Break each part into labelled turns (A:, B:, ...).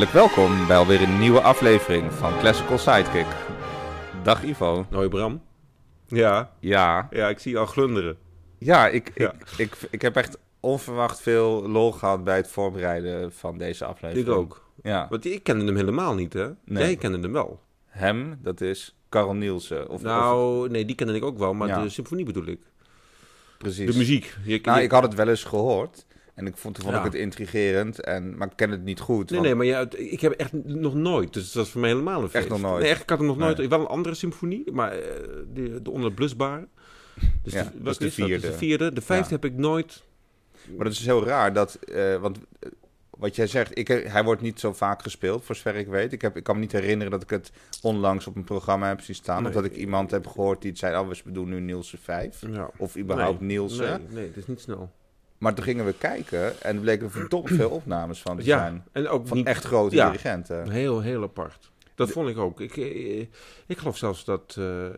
A: Hartelijk welkom bij alweer een nieuwe aflevering van Classical Sidekick. Dag Ivo.
B: Hoi Bram. Ja,
A: Ja,
B: ja, ik zie je al glunderen.
A: ja, ik,
B: Ja.
A: Ik, ik, ik heb echt onverwacht veel lol gehad bij het voorbereiden van deze aflevering.
B: Ik ook.
A: Ja,
B: Want ik kende hem helemaal niet, hè?
A: Nee.
B: Jij kende hem wel.
A: hem, dat is Carl Nielsen. Of, of-
B: nou, nee, die kende ik ook wel, maar
A: Ja.
B: de symfonie bedoel ik.
A: precies.
B: De muziek. Je,
A: Nou,
B: je-
A: ik had het wel eens gehoord. En ik vond, toen vond
B: Ja.
A: ik het intrigerend, en, maar ik ken het niet goed.
B: Nee,
A: want-
B: nee, maar ja, ik heb echt nog nooit. Dus dat is voor mij helemaal een feest.
A: nog nooit?
B: Nee, echt, ik had hem nog nooit.
A: Nee.
B: Wel een andere symfonie, maar eh, de, de onerblusbare. Dus
A: Ja,
B: de,
A: dat is de
B: Dat is
A: vierde.
B: de vierde. De vijfde heb ik nooit.
A: Maar dat is heel raar, dat, eh, want eh, wat jij zegt, ik, hij wordt niet zo vaak gespeeld, voor zover ik weet. Ik, heb, ik kan me niet herinneren dat ik het onlangs op een programma heb zien staan. Of dat ik iemand heb gehoord die het zei, oh, we doen nu Nielsen 5.
B: Ja.
A: Of überhaupt
B: nee,
A: Nielsen.
B: Nee, nee, het is niet snel.
A: Maar toen gingen we kijken en er bleken verdomd veel opnames van te
B: Ja,
A: zijn.
B: en ook
A: Van
B: niet
A: echt grote
B: ja.
A: dirigenten.
B: Heel, heel apart. Dat
A: De-
B: vond ik ook. Ik, eh, ik geloof zelfs dat... eh, eh,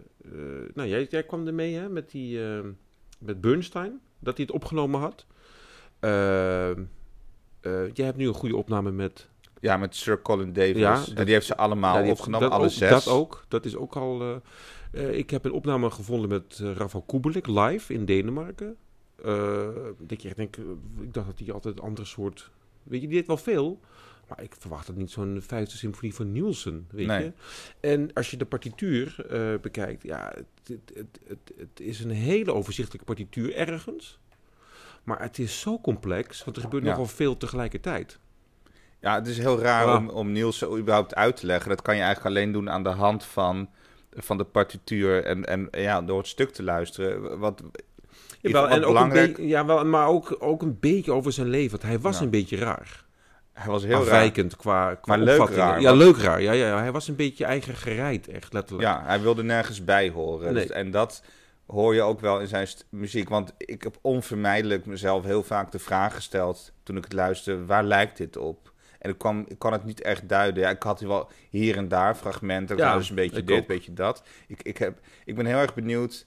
B: nou, jij, jij kwam ermee, hè? Met, die, met Bernstein. Dat hij het opgenomen had. Jij hebt nu een goede opname met...
A: Ja, met Sir Colin Davis.
B: Ja,
A: en
B: dat-
A: die heeft ze allemaal opgenomen,
B: dat
A: alle
B: ook,
A: zes.
B: Dat ook. Dat is ook al... ik heb een opname gevonden met Rafael Kubelik live in Denemarken. Eh, dat je echt denkt, eh, ik dacht dat hij altijd een ander soort... Weet je, die deed wel veel... Maar ik verwacht het niet zo'n vijfde symfonie van Nielsen, weet
A: Nee.
B: je. En als je de partituur eh, bekijkt, ja, het, het, het, het, het is een hele overzichtelijke partituur ergens. Maar het is zo complex, want er gebeurt
A: Ja.
B: nogal veel tegelijkertijd.
A: Ja, het is heel raar
B: Ja.
A: om, om Nielsen überhaupt uit te leggen. Dat kan je eigenlijk alleen doen aan de hand van, van de partituur en, en ja, door het stuk te luisteren. Wat,
B: Jawel, en ook een beetje, ja, wel, maar ook, ook een beetje over zijn leven. Want hij was
A: Ja.
B: een beetje raar.
A: hij was heel raar.
B: Afwijkend qua, qua
A: Maar leuk raar,
B: Ja, leuk raar. Ja, ja, ja, hij was een beetje eigen gereid, echt letterlijk.
A: Ja, hij wilde nergens bij horen.
B: Nee.
A: Dus- en dat hoor je ook wel in zijn muziek. Want ik heb onvermijdelijk mezelf heel vaak de vraag gesteld toen ik het luisterde, waar lijkt dit op? En ik, kwam, ik kan het niet echt duiden. Ja, ik had wel hier en daar fragmenten.
B: Ja,
A: dus een beetje dit, een beetje dat. Ik, ik, heb, ik ben heel erg benieuwd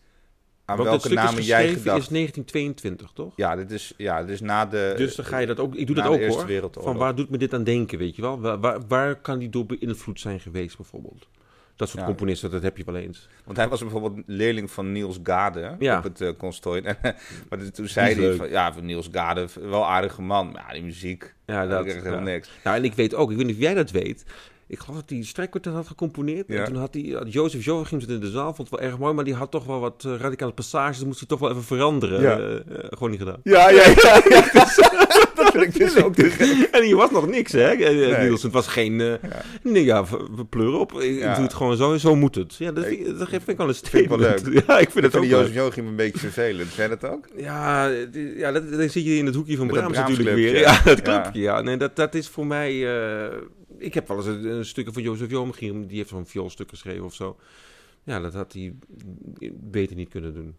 A: aan
B: Want
A: welke namen jij gedacht.
B: is 1922, toch?
A: Ja, dit is, ja, dit is na de...
B: Dus dan ga je dat ook... Ik doe dat ook, hoor. Van waar doet me dit aan denken, weet je wel? Waar, waar, waar kan die door beïnvloed zijn geweest, bijvoorbeeld? Dat soort
A: Ja.
B: componisten, dat heb je wel eens.
A: Want hij was bijvoorbeeld leerling van Niels Gade
B: Ja.
A: op het uh, conservatorium. En, maar toen zei hij van, ja, van Niels Gade, wel aardige man. Maar ja, die muziek,
B: Ja,
A: dat
B: dat...
A: is echt helemaal niks.
B: Nou, en ik weet ook, ik weet niet of jij dat weet. Ik geloof dat hij strijkkwartet had gecomponeerd.
A: Ja.
B: En toen had hij, Jozef Joachim zit in de zaal, vond het wel erg mooi, maar die had toch wel wat eh, radicale passages. Dat moest hij toch wel even veranderen.
A: Ja.
B: Eh, eh, gewoon niet gedaan.
A: Ja, ja, ja. ja dus- dat vind ik dus ook te gek.
B: En hier was nog niks, hè,
A: Nee.
B: Niels. Het was geen... Nee, ja, we pleuren op. Ik doe het gewoon zo, zo moet het. Ja, dat, vind, ik- dat vind ik wel een
A: wel
B: statement.
A: leuk.
B: Ja, ik vind
A: Ik
B: het ook leuk.
A: Jozef Joachim een beetje vervelend. Je dat ook?
B: Ja, ja dat, dan zit je in het hoekje van
A: dat
B: Brahms natuurlijk weer. Ja, dat clubje. Ja. Nee, dat, dat is voor mij... ik heb wel eens een, een stukje van Jozef Joachim, die heeft zo'n vioolstuk geschreven of zo. Ja, dat had hij beter niet kunnen doen.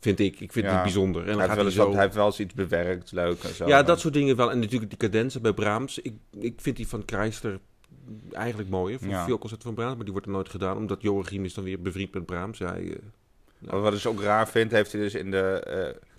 B: Vind ik. Ik vind
A: Ja.
B: het bijzonder. En
A: Hij
B: dan
A: heeft,
B: gaat
A: wel
B: hij
A: eens
B: zo...
A: hij heeft wel eens iets bewerkt, leuk en zo.
B: ja, dat soort dingen wel. En natuurlijk die cadenzen bij Brahms. Ik, ik vind die van Kreister eigenlijk mooier. Van
A: Ja.
B: vioolconcert van Brahms. Maar die wordt er nooit gedaan. Omdat Joachim is dan weer bevriend met Brahms. Hij, eh,
A: Maar Wat ik dus ook raar vind, heeft hij dus in de...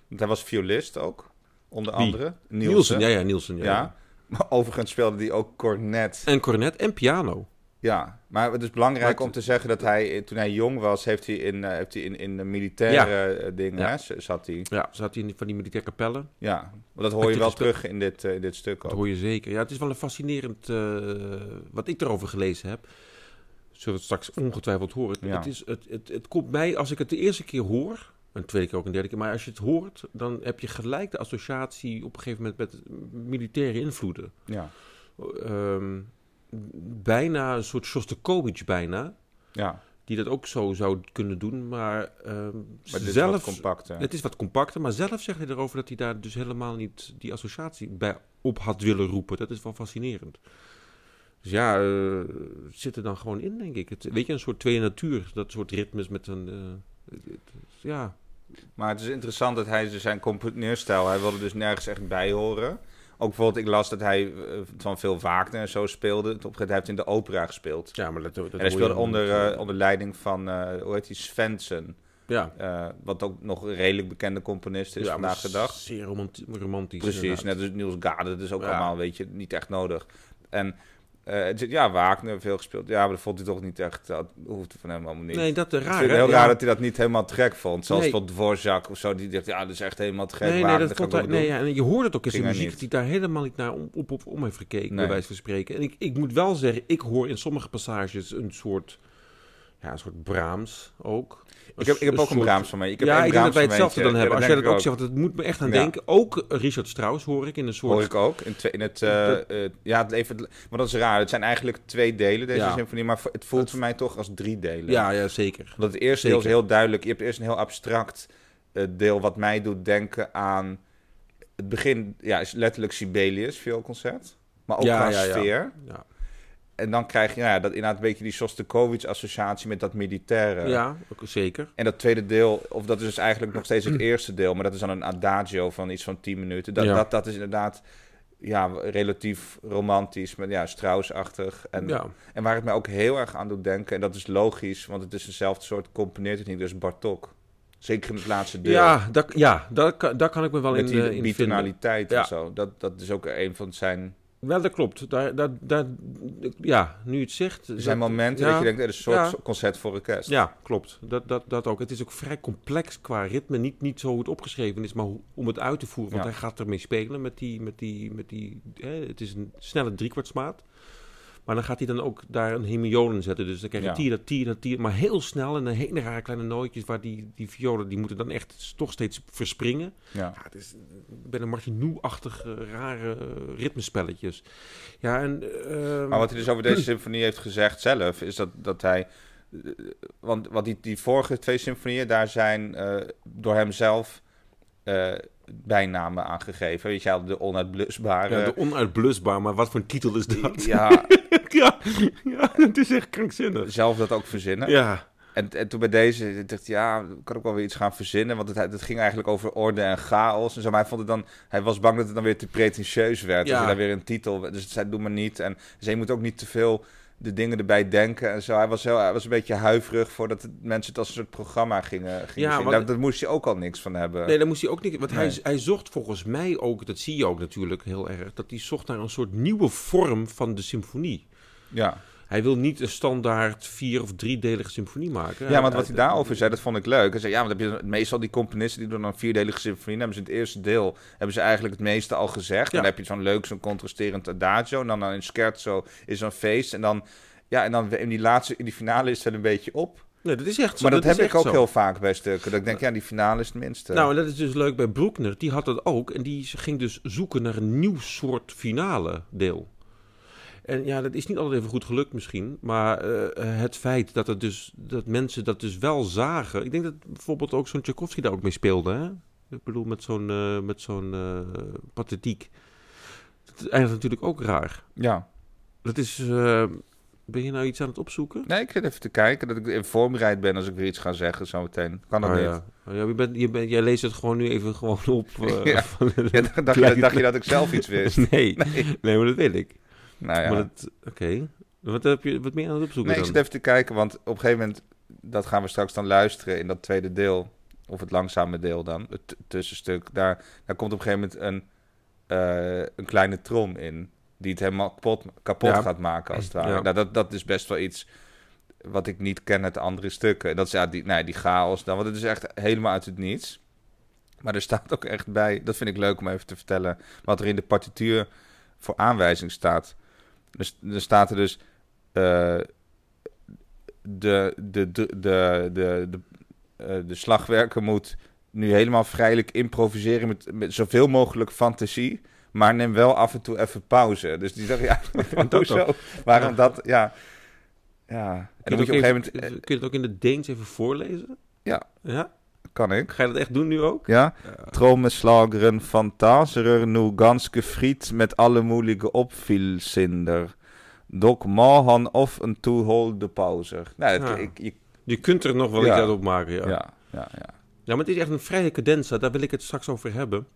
A: want hij was violist ook, onder
B: Wie?
A: andere.
B: Nielsen. Ja, ja, Nielsen. Ja.
A: Ja. Maar overigens speelde hij ook cornet.
B: En cornet en piano.
A: Ja, maar het is belangrijk om te zeggen dat hij, toen hij jong was, heeft hij in, eh, heeft hij in, in de militaire eh, dingen,
B: Ja.
A: hè, zat hij.
B: Ja, zat hij in van die militaire kapellen.
A: Ja, dat hoor je wel terug in dit, eh, in dit stuk
B: Dat
A: ook.
B: hoor je zeker. Ja, het is wel een fascinerend... eh, wat ik erover gelezen heb. Zullen we het straks ongetwijfeld horen.
A: Ja.
B: Het, is, het, het, het komt mij, als ik het de eerste keer hoor... Een tweede keer ook een derde keer. Maar als je het hoort, dan heb je gelijk de associatie op een gegeven moment met militaire invloeden.
A: Ja,
B: Ehm, bijna een soort Shostakovich bijna.
A: ja.
B: Die dat ook zo zou kunnen doen. Maar, ehm,
A: maar is
B: zelf...
A: compacter.
B: Het is wat compacter, maar zelf zegt hij erover dat hij daar dus helemaal niet die associatie bij op had willen roepen. Dat is wel fascinerend. Dus ja, het zit er dan gewoon in, denk ik. Het, weet je, een soort tweede natuur, dat soort ritmes met een... eh, het- het- ja,
A: Maar het is interessant dat hij dus zijn componeerstijl, hij wilde dus nergens echt bij horen. Ook bijvoorbeeld, ik las dat hij eh, van veel Wagner en zo speelde. Op hij heeft in de opera gespeeld.
B: ja maar dat, dat
A: en hij speelde onder, eh, onder leiding van, eh, hoe heet Svensson.
B: ja.
A: Wat ook nog een redelijk bekende componist is
B: ja,
A: vandaag de dag.
B: Zeer romanti- romantisch.
A: Precies,
B: inderdaad.
A: net als Niels Gade. Dat is ook
B: Ja.
A: allemaal, weet je, niet echt nodig. En Zit- ja, Wagner veel gespeeld. Ja, maar dat vond hij toch niet echt. Dat hoefde van hem allemaal niet.
B: Nee, dat is
A: ik
B: raar.
A: vind
B: hè?
A: het heel
B: Ja.
A: raar dat hij dat niet helemaal te gek vond. Zoals
B: Nee.
A: bijvoorbeeld Dvorak of zo. Die dacht, ja, dat is echt helemaal te gek.
B: Nee, nee, dat vond
A: ik
B: hij, nee ja, en je hoort het ook in
A: hij
B: muziek,
A: niet.
B: dat hij daar helemaal niet naar om, op, op, om heeft gekeken,
A: Nee.
B: bij wijze van spreken. En ik, ik moet wel zeggen, ik hoor in sommige passages een soort, ja, een soort Brahms ook.
A: Ik heb, ik heb ook een
B: soort-
A: Brahms van mij. Ik heb
B: ja, ik denk dat wij hetzelfde dan
A: momentje.
B: hebben.
A: Ja,
B: Als jij dat ook zegt, want het moet me echt aan
A: Ja.
B: denken. Ook Richard Strauss hoor ik in een soort...
A: Hoor ik ook. In, twee- in het, eh, eh, ja, het even, maar dat is raar. Het zijn eigenlijk twee delen, deze
B: Ja.
A: symfonie. Maar het voelt voor mij toch als drie delen.
B: Ja, ja, zeker.
A: Omdat het eerste deel is heel duidelijk. Je hebt eerst een heel abstract eh, deel wat mij doet denken aan... Het begin ja, is letterlijk Sibelius, vioolconcert. Maar ook
B: Ja,
A: qua
B: ja, ja.
A: sfeer.
B: Ja,
A: En dan krijg je nou ja, dat inderdaad een beetje die Shostakovich-associatie met dat militaire.
B: ja ook zeker.
A: En dat tweede deel, of dat is dus eigenlijk nog steeds het eerste deel, maar dat is dan een adagio van iets van 10 minuten. Dat,
B: Ja.
A: dat, dat is inderdaad ja, relatief romantisch, maar ja, Strauss-achtig. En,
B: Ja,
A: en waar het mij ook heel erg aan doet denken, en dat is logisch, want het is dezelfde soort componeertechniek, dus Bartok. Zeker in het laatste deel.
B: ja, dat, ja daar, kan, daar kan ik me wel
A: met
B: in,
A: die
B: eh, in vinden.
A: bitonaliteit
B: Ja.
A: en zo. Dat, dat is ook een van zijn,
B: Wel, dat klopt. Daar, daar, daar, ja, nu het zegt...
A: zijn
B: dat-
A: momenten
B: ja.
A: dat je denkt, het is een soort
B: Ja.
A: concert voor orkest.
B: Ja, klopt. Dat, dat, dat ook. Het is ook vrij complex qua ritme. Niet, niet zo hoe het opgeschreven is, maar hoe- om het uit te voeren. Want
A: Ja.
B: hij gaat ermee spelen met die... Met die, met die hè, het is een snelle driekwartsmaat. Maar dan gaat hij dan ook daar een hemiolen zetten. Dus dan krijg je
A: Ja.
B: tier, tier, dat tier. Maar heel snel en een hele rare kleine nootjes... waar die, die violen, die moeten dan echt toch steeds verspringen.
A: Ja.
B: Ja, het is bijna Martinoe-achtige rare eh, ritmespelletjes. Ja, en... ehm,
A: Maar wat hij dus over deze symfonie heeft gezegd zelf, is dat, dat hij... eh, Want wat die, die vorige twee symfonieën, daar zijn eh, door hemzelf eh bijnamen aangegeven. Weet je wel, de onuitblusbare...
B: ja, de onuitblusbaar, maar wat voor een titel is dat?
A: ja,
B: ja, ja, het is echt krankzinnig.
A: zelf dat ook verzinnen.
B: Ja,
A: En, en toen bij deze dacht ik, ja, kan ik wel weer iets gaan verzinnen. Want het, het ging eigenlijk over orde en chaos. En zo, maar hij vond het dan, hij was bang dat het dan weer te pretentieus werd.
B: Ja.
A: Dat je daar weer een titel. Dus het zei, doe maar niet. En dus je moet ook niet te veel de dingen erbij denken en zo. Hij was, heel, hij was een beetje huiverig voordat mensen het als een soort programma gingen, gingen
B: Ja,
A: Daar, daar moest je ook al niks van hebben.
B: nee, daar moest hij ook niet. Want hij, hij zocht volgens mij ook, dat zie je ook natuurlijk heel erg, dat hij zocht naar een soort nieuwe vorm van de symfonie.
A: Ja.
B: Hij wil niet een standaard vier- of driedelige symfonie maken.
A: Ja, want wat hij daarover zei, dat vond ik leuk. Hij zei, ja, want heb je meestal die componisten die doen dan een vierdelige symfonie. Hebben ze in het eerste deel hebben ze eigenlijk het meeste al gezegd.
B: Ja.
A: Dan heb je zo'n leuk, zo'n contrasterend adagio. En dan in scherzo is zo'n feest. En dan, ja, en dan in die laatste, in die finale is het een beetje op.
B: Nee, dat is echt zo.
A: Maar dat, heb ik ook
B: zo.
A: heel vaak bij stukken. Dat ik denk, ja, die finale is het minste.
B: Nou, en dat is dus leuk bij Broekner. Die had dat ook. En die ging dus zoeken naar een nieuw soort finale deel. En ja, dat is niet altijd even goed gelukt misschien. Maar eh, het feit dat, het dus, dat mensen dat dus wel zagen. Ik denk dat bijvoorbeeld ook zo'n Tchaikovsky daar ook mee speelde. Hè? Ik bedoel, met zo'n eh, met zo'n eh, pathetiek. Dat is eigenlijk natuurlijk ook raar.
A: ja.
B: Dat is... ben je nou iets aan het opzoeken?
A: Nee, ik zit even te kijken dat ik even voorbereid ben als ik weer iets ga zeggen zometeen. Kan dat
B: Oh,
A: niet?
B: ja. Oh, ja, je bent, je bent, jij leest het gewoon nu even gewoon op.
A: Ja. dacht, je, dacht je dat ik zelf iets wist?
B: Nee, nee, maar dat weet ik.
A: Nou ja.
B: Oké. Wat heb je wat meer aan het opzoeken
A: Nee, ik
B: dan?
A: zit even te kijken, want op een gegeven moment, dat gaan we straks dan luisteren in dat tweede deel, of het langzame deel dan, het tussenstuk, daar, daar komt op een gegeven moment een, eh, een kleine trom in, die het helemaal kapot, kapot
B: Ja.
A: gaat maken als het ware.
B: Ja.
A: Nou, dat, dat is best wel iets wat ik niet ken uit andere stukken. Dat is ja, die, nee, die chaos dan, want het is echt helemaal uit het niets. Maar er staat ook echt bij, dat vind ik leuk om even te vertellen, wat er in de partituur voor aanwijzing staat. Dus, er staat er dus eh, de, de, de, de, de, de, eh, de slagwerker moet nu helemaal vrijelijk improviseren met, met zoveel mogelijk fantasie. Maar neem wel af en toe even pauze. Dus die zegt, ja, hoezo? Waarom dat? Ja. Ja. En
B: Kun
A: dan
B: je,
A: moet je op een gegeven moment...
B: even, kun je het ook in het Deens even voorlezen?
A: Ja.
B: Ja?
A: Kan ik?
B: Ga je dat echt doen nu ook?
A: Ja?
B: Ja.
A: Trommeslageren fantaserer nu ganske friet met alle moeilijke opvielzinder. Dok mahan of een toeholde pauze. Nou,
B: Ja.
A: ik, ik,
B: Je kunt er nog wel iets uit opmaken, ja.
A: ja. Ja, ja, ja.
B: Ja, maar het is echt een vrije cadenza. Daar wil ik het straks over hebben.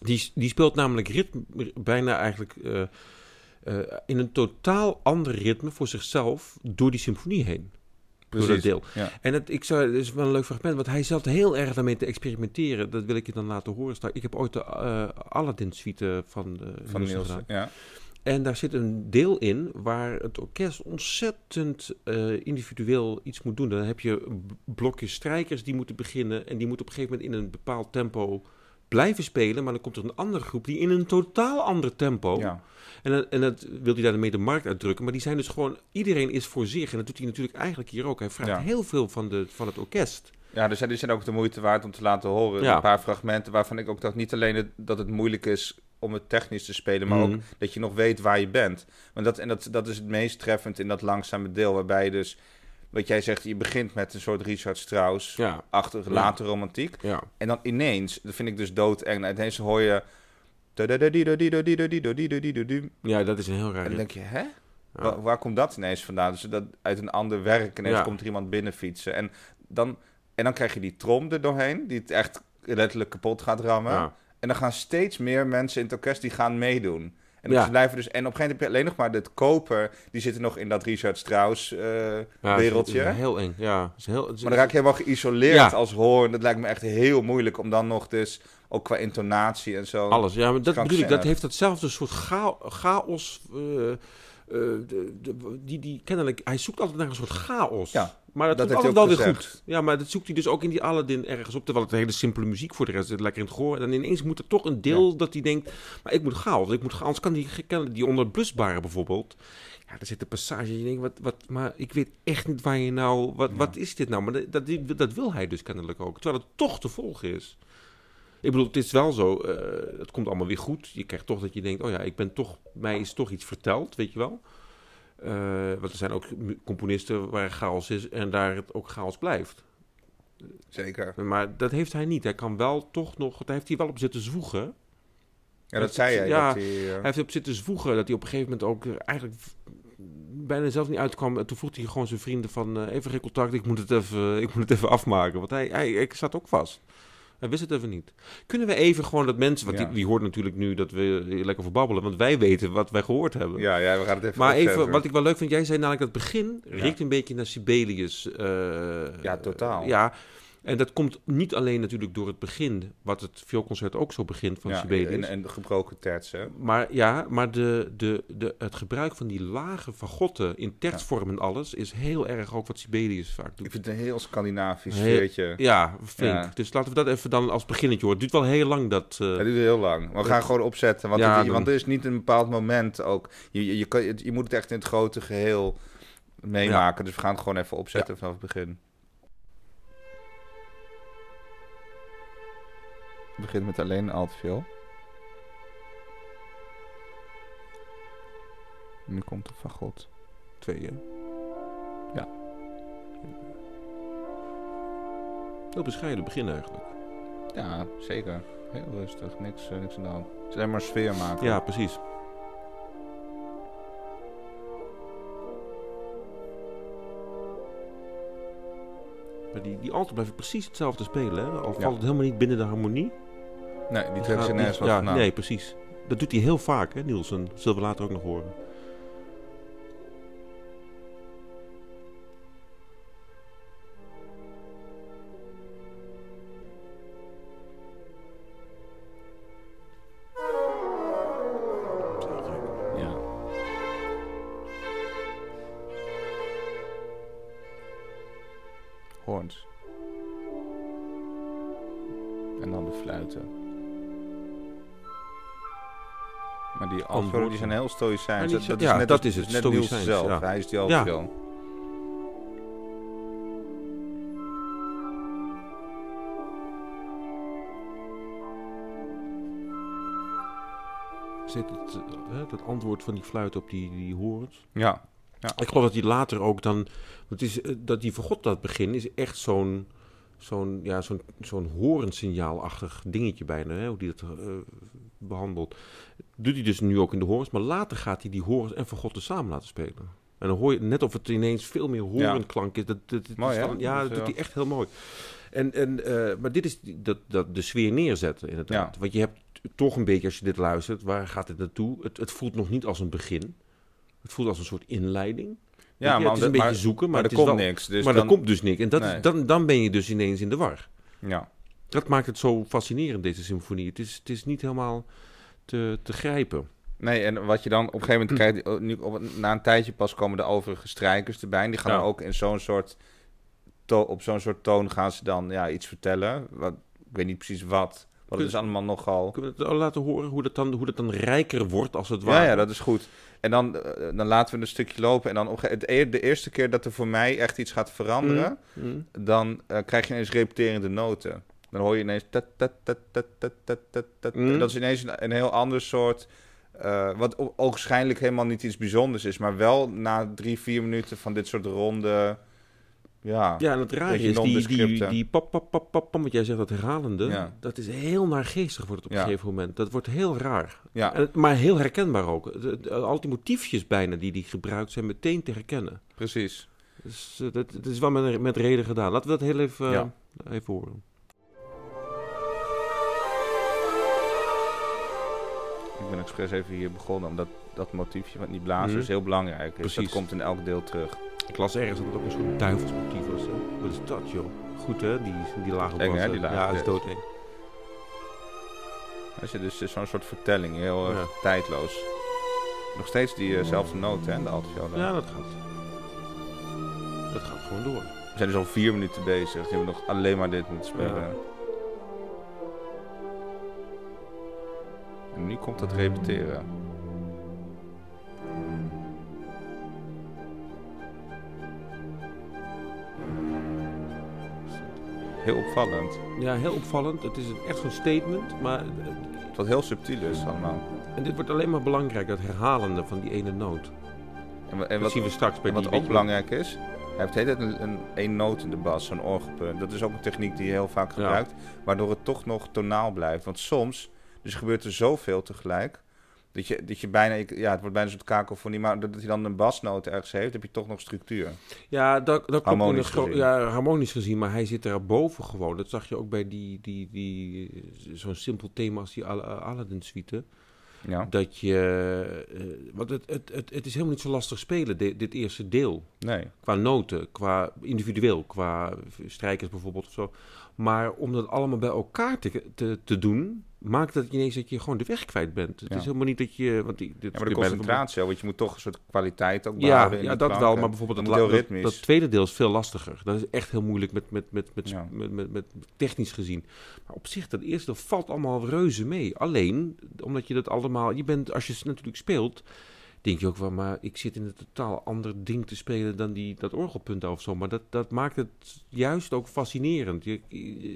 B: Die, die speelt namelijk ritme, bijna eigenlijk eh, eh, in een totaal ander ritme voor zichzelf door die symfonie heen. Door dat deel.
A: Ja.
B: En het, ik zou, het is wel een leuk fragment, want hij zat heel erg daarmee te experimenteren. Dat wil ik je dan laten horen. Ik heb ooit de eh Aladdin-suite van, de
A: Van Nielsen, ja.
B: En daar zit een deel in waar het orkest ontzettend eh, individueel iets moet doen. Dan heb je blokjes strijkers die moeten beginnen. En die moeten op een gegeven moment in een bepaald tempo blijven spelen. Maar dan komt er een andere groep die in een totaal ander tempo.
A: Ja.
B: En, dat- en dat wil hij daarmee de markt uitdrukken. Maar die zijn dus gewoon, iedereen is voor zich. En dat doet hij natuurlijk eigenlijk hier ook. Hij vraagt
A: Ja.
B: heel veel van, de, van het orkest.
A: Ja, dus die zijn ook de moeite waard om te laten horen.
B: Ja.
A: Een paar fragmenten waarvan ik ook dacht, niet alleen het- dat het moeilijk is om het technisch te spelen, maar
B: Mhm.
A: ook dat je nog weet waar je bent. Want dat, en dat, dat is het meest treffend in dat langzame deel, waarbij je dus, wat jij zegt, je begint met een soort Richard Strauss-achtige
B: Ja.
A: late romantiek.
B: Ja.
A: En dan ineens, dat vind ik dus doodeng, ineens hoor je... En
B: ja, dat is een heel raar...
A: dan denk je, hè? Waar, komt dat ineens vandaan? Dus dat uit een ander werk ineens komt er iemand binnen fietsen. En dan, en dan krijg je die trom er doorheen, die het echt letterlijk kapot gaat rammen. En dan gaan steeds meer mensen in het orkest die gaan meedoen. En,
B: Ja.
A: blijven dus, en op een gegeven moment heb je alleen nog maar dit koper. Die zitten nog in dat Richard Strauss eh,
B: Ja,
A: wereldje.
B: heel eng. Ja, is heel, is-
A: Maar dan raak je helemaal geïsoleerd
B: Ja.
A: als hoorn. Dat lijkt me echt heel moeilijk om dan nog dus, ook qua intonatie en zo.
B: Alles, ja, maar dat bedoel ik. Dat heeft datzelfde soort cha- chaos. eh, eh, de, de- die, die kennelijk, hij zoekt altijd naar een soort chaos.
A: Ja,
B: maar dat,
A: dat
B: komt altijd wel weer goed. Ja, maar dat zoekt hij dus ook in die Aladdin ergens op. Terwijl het hele simpele muziek voor de rest zit lekker in het gehoor. En dan ineens moet er toch een deel dat hij denkt, maar ik moet chaos. Ik moet chaos. Anders kan die, kan die onblusbare bijvoorbeeld. Ja, er zit een passage. Je denkt, wat, wat, maar ik weet echt niet waar je nou. Wat,
A: Ja.
B: wat is dit nou? Maar dat, dat, dat wil hij dus kennelijk ook. Terwijl het toch te volgen is. Ik bedoel, het is wel zo. eh, het komt allemaal weer goed. Je krijgt toch dat je denkt: oh ja, ik ben toch. Mij is toch iets verteld, weet je wel. Eh, want er zijn ook componisten waar chaos is en daar het ook chaos blijft.
A: Zeker.
B: Maar dat heeft hij niet. Hij kan wel toch nog. Daar heeft hij wel op zitten zwoegen.
A: Ja, dat zei jij.
B: Ja,
A: dat hij, eh,
B: Hij heeft op zitten zwoegen dat hij op een gegeven moment ook eigenlijk bijna zelf niet uitkwam. En toen vroeg hij gewoon zijn vrienden van even geen contact, ik moet het even, ik moet het even afmaken. Want hij, hij, ik zat ook vast. Hij wist het even niet. Kunnen we even gewoon dat mensen, want
A: Ja.
B: die, die hoort natuurlijk nu dat we lekker verbabbelen, want wij weten wat wij gehoord hebben.
A: ja, ja, we gaan het even
B: Maar even, wat ik wel leuk vind, jij zei namelijk dat het begin riekt een beetje naar Sibelius. eh,
A: Ja, totaal.
B: ja, en dat komt niet alleen natuurlijk door het begin, wat het vioolconcert ook zo begint van
A: ja,
B: Sibelius.
A: en, en de gebroken tertsen.
B: Maar ja, maar de, de, de, het gebruik van die lage fagotten in tertsvorm en alles is heel erg ook wat Sibelius vaak
A: Ik
B: doet.
A: vind het een heel Scandinavisch sfeertje.
B: Ja, flink.
A: Ja.
B: Dus laten we dat even dan als beginnetje horen. Het duurt wel heel lang dat... eh,
A: Dat duurt heel lang. Maar we gaan gewoon opzetten. Want,
B: Ja,
A: het- want er is niet een bepaald moment ook. Je, je, je, kan, je moet het echt in het grote geheel meemaken. Dus we gaan het gewoon even opzetten vanaf het begin. Begint met alleen een altviool. Nu komt de fagot.
B: twee, hè?
A: Ja.
B: Heel bescheiden begin eigenlijk.
A: Ja, zeker. Heel rustig. Niks, eh, niks aan de hand. Het is alleen maar sfeer maken.
B: Ja, precies. Maar die, die alten blijven precies hetzelfde spelen, hè? Al
A: Ja.
B: valt het helemaal niet binnen de harmonie.
A: Nee, die trekken ze nergens wat
B: ja,
A: vandaan.
B: Nee, precies. Dat doet hij heel vaak, hè, Nielsen. Dat zullen we later ook nog horen.
A: En dan de fluiten. Maar die antwoorden die zijn heel stoïcijns.
B: Ja,
A: Dat, dat is
B: ja,
A: net,
B: dat
A: als-
B: is het,
A: net Niels zelf.
B: ja.
A: Hij is die
B: Ja.
A: altviool.
B: Zit het, hè, dat antwoord van die fluit op die, die horens.
A: Ja.
B: Ik geloof dat hij later ook dan... Het is, eh, dat die vergod dat begin is echt zo'n... Zo'n ja, zo'n zo'n horensignaalachtig dingetje bijna, hè, hoe die dat eh, behandelt. Doet hij dus nu ook in de horens, maar later gaat hij die horens en vergotten samen laten spelen. En dan hoor je net of het ineens veel meer horenklank is. Dat, dat, dat
A: Mooi,
B: is dan- ja,
A: Dat
B: doet hij echt heel mooi. En, en, eh, maar dit is dat, dat de sfeer neerzetten, inderdaad.
A: Ja.
B: Want je hebt toch een beetje, als je dit luistert, waar gaat het naartoe? Het, het voelt nog niet als een begin. Het voelt als een soort inleiding.
A: Ja,
B: het
A: maar,
B: is een
A: maar,
B: beetje zoeken, maar,
A: maar er
B: het
A: komt
B: wel,
A: niks. Dus
B: maar
A: dan,
B: er komt dus niks. En dat
A: Nee.
B: dan, dan ben je dus ineens in de war.
A: Ja.
B: Dat maakt het zo fascinerend, deze symfonie. Het is, het is niet helemaal te, te grijpen.
A: Nee, en wat je dan op een gegeven moment krijgt, nu, op, na een tijdje pas komen de overige strijkers erbij. En die gaan
B: Ja.
A: ook in zo'n soort, to- op zo'n soort toon gaan ze dan ja, iets vertellen. Wat, ik weet niet precies wat, want het is allemaal nogal...
B: Kunnen we het al laten horen hoe dat, dan, hoe dat dan rijker wordt als het ware?
A: Ja, ja, dat is goed. En dan, eh, dan laten we een stukje lopen. En dan op het, de eerste keer dat er voor mij echt iets gaat veranderen,
B: Mm.
A: dan eh, krijg je ineens repeterende noten. Dan hoor je ineens...
B: Mm.
A: Dat is ineens een, een heel ander soort... eh, wat o- ogenschijnlijk helemaal niet iets bijzonders is. Maar wel na drie, vier minuten van dit soort ronde... Ja,
B: Ja, en het rare
A: Beetje
B: is, die, die, die pap, pap, pap, pap, wat jij zegt, dat herhalende,
A: Ja.
B: dat is heel naargeestig wordt het op
A: Ja.
B: een gegeven moment. Dat wordt heel raar.
A: ja,
B: En, maar heel herkenbaar ook. Al die motiefjes bijna die die gebruikt zijn meteen te herkennen.
A: precies.
B: Dus eh, dat, dat is wel met, met reden gedaan. Laten we dat heel even, eh,
A: Ja.
B: even horen.
A: Ik ben expres even hier begonnen, omdat dat motiefje wat niet blazen
B: Mhm.
A: is heel belangrijk. Dat
B: Precies.
A: komt in elk deel terug.
B: Ik las ergens dat het ook een soort duivelsmotief? Wat is dat, joh? Goed, hè? Die, die lage
A: Eng, hè, die lage
B: Ja, dat is doodeng.
A: Als je dus zo'n soort vertelling, heel
B: Ja.
A: tijdloos. Nog steeds diezelfde noten, hè, de altviola.
B: Ja, dat gaat. Dat gaat gewoon door.
A: We zijn dus al vier minuten bezig. Die hebben nog alleen maar dit moeten spelen.
B: Ja.
A: En nu komt het repeteren. Heel opvallend.
B: Ja, heel opvallend. Het is een, echt zo'n statement. Maar, eh,
A: Wat heel subtiel is allemaal.
B: en dit wordt alleen maar belangrijk, dat herhalende van die ene noot.
A: En, en wat,
B: zien we straks bij
A: en wat
B: die...
A: ook belangrijk is, hij heeft een, een één noot in de bas, zo'n orgelpunt. Dat is ook een techniek die je heel vaak
B: Ja.
A: gebruikt, waardoor het toch nog tonaal blijft. Want soms, dus gebeurt er zoveel tegelijk, dat je, dat je bijna, ja, het wordt bijna een soort kakofonie, maar doordat hij dan een basnoot ergens heeft, heb je toch nog structuur.
B: Ja, dat, dat klopt.
A: Harmonisch
B: gro-
A: gezien.
B: Ja, harmonisch gezien. Maar hij zit daarboven gewoon. Dat zag je ook bij die, die, die, zo'n simpel thema als die Al- Aladdin-suite.
A: Ja,
B: Dat je... eh, want het, het, het, het is helemaal niet zo lastig spelen, dit, dit eerste deel.
A: nee.
B: Qua noten, qua individueel, qua strijkers bijvoorbeeld of zo. Maar om dat allemaal bij elkaar te, te, te doen, maakt dat ineens dat je gewoon de weg kwijt bent. Het
A: Ja.
B: is helemaal niet dat je... Want die, dit
A: Ja, maar de concentratie, want je moet toch een soort kwaliteit ook
B: Ja,
A: behouden
B: ja
A: die
B: dat wel, maar bijvoorbeeld
A: Het
B: dat, dat, dat tweede deel is veel lastiger. Dat is echt heel moeilijk met, met, met, met,
A: Ja.
B: met, met, met technisch gezien. Maar op zich, dat eerste deel valt allemaal reuze mee. Alleen, omdat je dat allemaal... Je bent, als je het natuurlijk speelt, denk je ook wel... Maar ik zit in een totaal ander ding te spelen dan die, dat orgelpunt of zo. Maar dat, dat maakt het juist ook fascinerend. Je,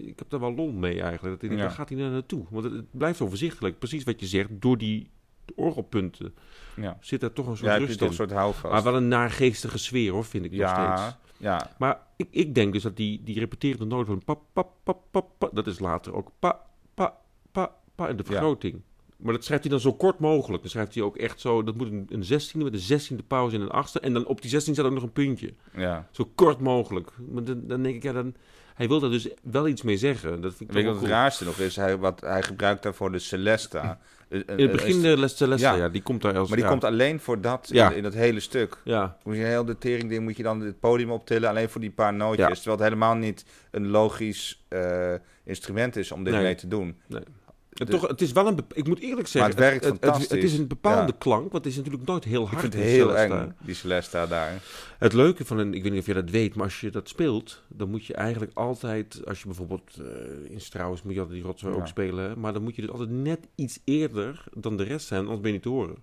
B: ik heb daar wel lol mee eigenlijk. Dat,
A: Ja.
B: Waar gaat hij nou naartoe? Want het, het blijft overzichtelijk. Precies wat je zegt, door die orgelpunten
A: Ja,
B: zit er toch een soort
A: ja
B: rust in.
A: soort houvast.
B: Maar wel een naargeestige sfeer hoor, vind ik nog steeds.
A: ja, ja,
B: Maar ik, ik denk dus dat die, die repeterende noot van pa, pa, pa, pa, dat is later ook pa, pa, pa, pa in de
A: Ja.
B: vergroting. Maar dat schrijft hij dan zo kort mogelijk. Dan schrijft hij ook echt zo, dat moet een, een zestiende met een zestiende pauze en een achtste. En dan op die zestiende staat ook nog een puntje.
A: ja.
B: Zo kort mogelijk. Maar dan, dan denk ik, ja, dan, hij wil daar dus wel iets mee zeggen. Dat vind ik
A: wat
B: wel
A: het
B: cool.
A: raarste nog is? Hij, wat, hij gebruikt daarvoor de Celesta.
B: In het begin de Les Celeste,
A: Ja.
B: ja. die komt daar als...
A: maar die
B: ja.
A: komt alleen voor dat in, in dat hele stuk.
B: Ja,
A: Moet je heel de teringding moet je dan het podium optillen alleen voor die paar nootjes. Terwijl het helemaal niet een logisch eh, instrument is om dit
B: Nee.
A: mee te doen.
B: Het, Toch, het is wel een... Ik moet eerlijk zeggen...
A: het werkt
B: het, het,
A: fantastisch.
B: het is een bepaalde
A: Ja.
B: klank, want het is natuurlijk nooit heel
A: Ik
B: hard.
A: vind het heel
B: Celesta.
A: eng, die Celesta daar.
B: Het leuke van een, ik weet niet of je dat weet, maar als je dat speelt, dan moet je eigenlijk altijd, als je bijvoorbeeld eh, in Strauss moet je altijd die rotzooi
A: Ja.
B: ook spelen, maar dan moet je dus altijd net iets eerder dan de rest zijn, anders ben je niet te horen.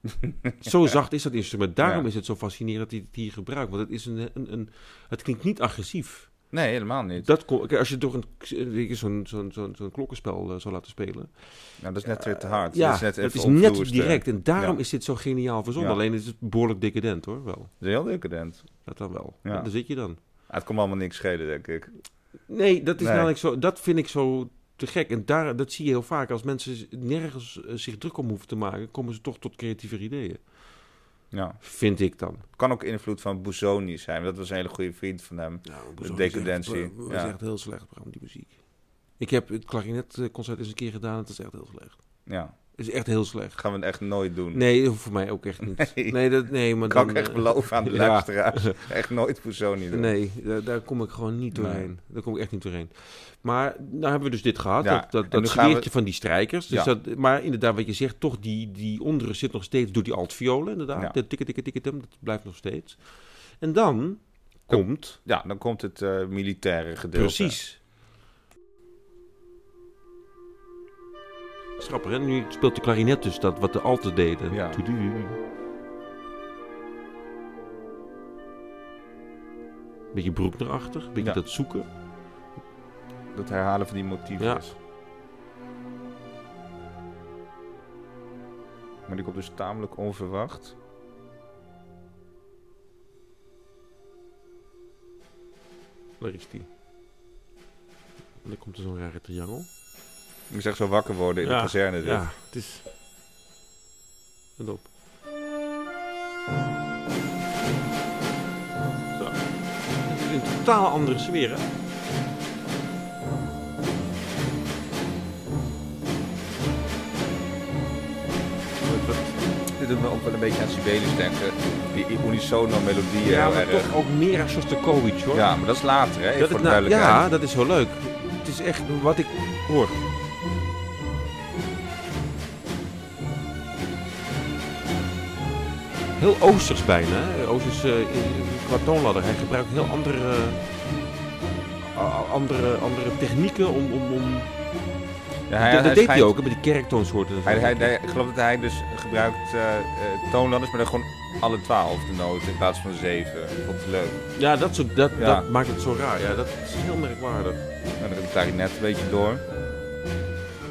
B: zo zacht is dat instrument. Daarom
A: Ja.
B: is het zo fascinerend dat hij het hier gebruikt, want het is een, een, een het klinkt niet agressief.
A: Nee, helemaal niet.
B: Dat kon, als je door een zo'n zo'n zo'n zo'n klokkenspel eh, zou laten spelen,
A: Nou, dat is net weer te hard.
B: ja,
A: dat is net,
B: het is net direct en daarom
A: Ja.
B: is dit zo geniaal verzonnen.
A: Ja.
B: Alleen is het behoorlijk decadent hoor, wel.
A: Dat is heel decadent.
B: Dat dan wel.
A: Ja.
B: Daar zit je dan.
A: Ah, het komt allemaal niks schelen, denk ik.
B: Nee, dat is
A: Nee.
B: namelijk zo. Dat vind ik zo te gek. En daar, dat zie je heel vaak. Als mensen nergens eh, zich druk om hoeven te maken, komen ze toch tot creatieve ideeën.
A: Ja.
B: Vind ik dan.
A: Kan ook invloed van Busoni zijn. Dat was een hele goede vriend van hem.
B: Nou,
A: decadentie,
B: Dat is
A: ja.
B: echt heel slecht, Bram, die muziek. Ik heb het klarinetconcert eens een keer gedaan. Het is echt heel slecht.
A: Ja.
B: Is echt heel slecht.
A: gaan we echt nooit doen.
B: Nee, voor mij ook echt niet.
A: Nee.
B: Nee, dat, nee maar
A: kan
B: dan,
A: ik echt
B: eh,
A: beloven aan de
B: ja.
A: luisteraars. Echt nooit Poesoni doen.
B: Nee, daar, daar kom ik gewoon niet
A: Nee.
B: doorheen. Daar kom ik echt niet doorheen. Maar nou hebben we dus dit gehad.
A: Ja,
B: Dat, dat, dat
A: we-
B: van die strijkers. Dus
A: Ja.
B: dat, maar inderdaad, wat je zegt, toch die, die onderen zit nog steeds door die altviolen. Inderdaad,
A: Ja.
B: de tikke, tikke, tikke, tim, dat blijft nog steeds. En dan komt,
A: Ja, dan komt het eh, militaire gedeelte.
B: precies... Grappig, hè? Nu speelt de klarinet dus dat wat de alten deden.
A: Ja.
B: Beetje broeknerachtig, beetje
A: Ja.
B: dat zoeken.
A: Dat herhalen van die motieven.
B: Ja.
A: Maar die komt dus tamelijk onverwacht.
B: Daar is die. En dan komt er zo'n rare triangel.
A: Ik echt zo wakker worden in
B: Ja,
A: de kazerne. dit.
B: Ja, het is... Let op. Zo. Het is een totaal andere sfeer, hè?
A: Dit doet me ook wel een beetje aan Sibelius denken. Die unisono melodieën
B: Ja,
A: heel
B: maar toch ook meer aan Shostakovich, hoor.
A: Ja, maar dat is later, hè?
B: dat
A: voor
B: is nou- ja, dat is zo leuk. Het is echt wat ik hoor. Heel Oosters bijna. Oosters eh, in- qua toonladder. Hij gebruikt heel andere, a- andere, andere technieken om... om, om...
A: Ja, hij,
B: dat
A: hij
B: deed hij ook, met die kerktoonsoorten. en zo.
A: Hij, hij, hij- ik geloof dat hij dus gebruikt eh eh, toonladders, maar dan gewoon alle twaalf de noten in plaats van zeven. Ik vond het leuk.
B: Ja, dat, soort, dat,
A: Ja.
B: dat maakt het zo raar. Ja, dat is heel merkwaardig.
A: En dan de klarinet een beetje door.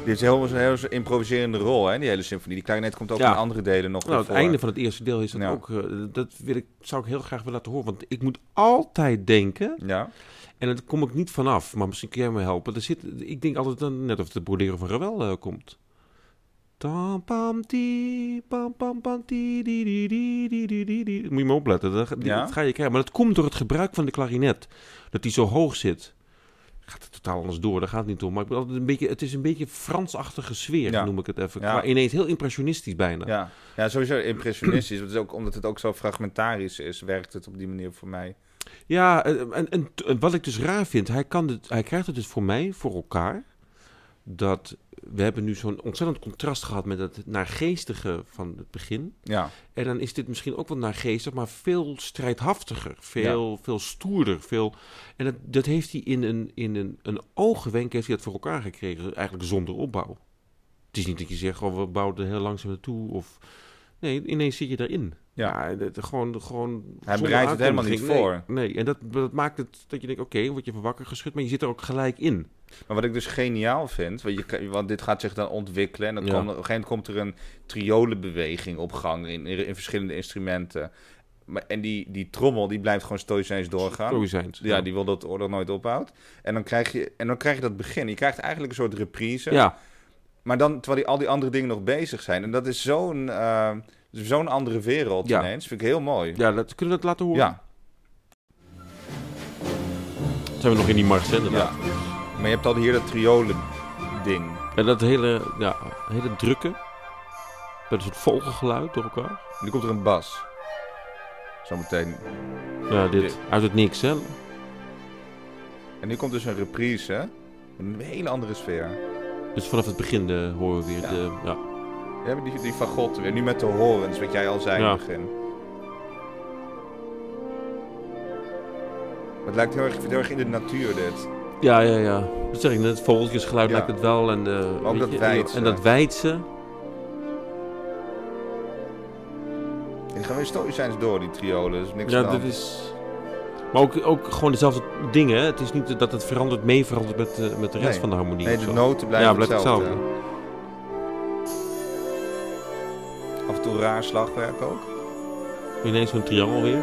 A: Die heeft een heel, heel improviserende rol, hè, die hele symfonie. Die klarinet komt ook
B: Ja.
A: in andere delen nog
B: Nou, het
A: voor.
B: einde van het eerste deel is dat
A: Ja.
B: ook. eh, dat wil ik, zou ik heel graag willen laten horen. Want ik moet altijd denken.
A: Ja,
B: En daar kom ik niet vanaf. Maar misschien kun jij me helpen. Er zit, ik denk altijd dan, net of het de broderen van Ravel eh, komt. Tam, pam, ti, pam, pam, pam, ti, di, di, di, di, di, di, di. Moet je maar opletten. Dat, die-
A: Ja?
B: dat ga je krijgen. Maar dat komt door het gebruik van de klarinet. Dat die zo hoog zit. Gaat het totaal anders door, daar gaat het niet om. Maar ik altijd een beetje, het is een beetje Fransachtige sfeer,
A: Ja.
B: noem ik het even.
A: Ja.
B: Ineens heel impressionistisch bijna.
A: ja. ja sowieso impressionistisch. Het is ook, omdat het ook zo fragmentarisch is, werkt het op die manier voor mij.
B: Ja, en, en, wat ik dus raar vind, hij, kan dit, hij krijgt het dus voor mij, voor elkaar, dat we hebben nu zo'n ontzettend contrast gehad met het naargeestige van het begin.
A: Ja,
B: En dan is dit misschien ook wel naargeestig, maar veel strijdhaftiger, veel, veel stoerder. Veel, en dat, dat heeft hij in een, in een, een oogwenk heeft hij dat voor elkaar gekregen, eigenlijk zonder opbouw. Het is niet dat je zegt, oh, we bouwen er heel langzaam naartoe, of... Nee, ineens zit je erin.
A: ja.
B: Ja, gewoon, gewoon
A: Hij bereidt het helemaal niet voor.
B: Nee, en dat, dat maakt het dat je denkt, oké, word je van wakker geschud, maar je zit er ook gelijk in.
A: Maar wat ik dus geniaal vind, want, je, want dit gaat zich dan ontwikkelen en dan
B: Ja.
A: komt, op een gegeven moment komt er een triolenbeweging op gang in, in, in verschillende instrumenten. Maar, en die, die trommel die blijft gewoon stoïcijns doorgaan.
B: Stoïcijns.
A: Ja, die wil dat de oorlog nooit ophoudt. En dan, krijg je, en dan krijg je dat begin. Je krijgt eigenlijk een soort reprise.
B: Ja,
A: Maar dan, terwijl die, al die andere dingen nog bezig zijn. En dat is zo'n eh, zo'n andere wereld
B: Ja.
A: ineens. Vind ik heel mooi.
B: ja dat, kunnen we dat laten horen?
A: Ja,
B: Zijn we nog in die mars, inderdaad.
A: ja. Maar je hebt al hier dat triolen ding.
B: En dat hele, ja, hele drukke, met een soort vogelgeluid door elkaar.
A: En nu komt er een bas. Zometeen.
B: Ja, dit,
A: Dit.
B: uit het niks, hè?
A: En nu komt dus een reprise. hè? Een hele andere sfeer.
B: Dus vanaf het begin eh, horen we weer
A: Ja.
B: de, ja.
A: We hebben die, die fagotten weer. Nu met de horens, wat jij al zei
B: Ja.
A: in het begin. Het lijkt heel erg, heel erg in de natuur dit.
B: Ja, ja, ja. Dat zeg ik net, het vogeltjesgeluid
A: Ja.
B: lijkt het wel. En, de,
A: ook dat
B: je,
A: wijdse.
B: En dat wijdse.
A: En die gaan weer stoïcijns door, die triolen. Dus niks
B: Ja,
A: de
B: is... Maar ook, ook gewoon dezelfde dingen. Het is niet dat het verandert, mee verandert met, eh, met de rest
A: Nee.
B: van de harmonie.
A: Nee, de noten blijven
B: Ja, blijft
A: hetzelfde.
B: hetzelfde.
A: Af en toe raar slagwerk ook.
B: Ineens zo'n triangel weer.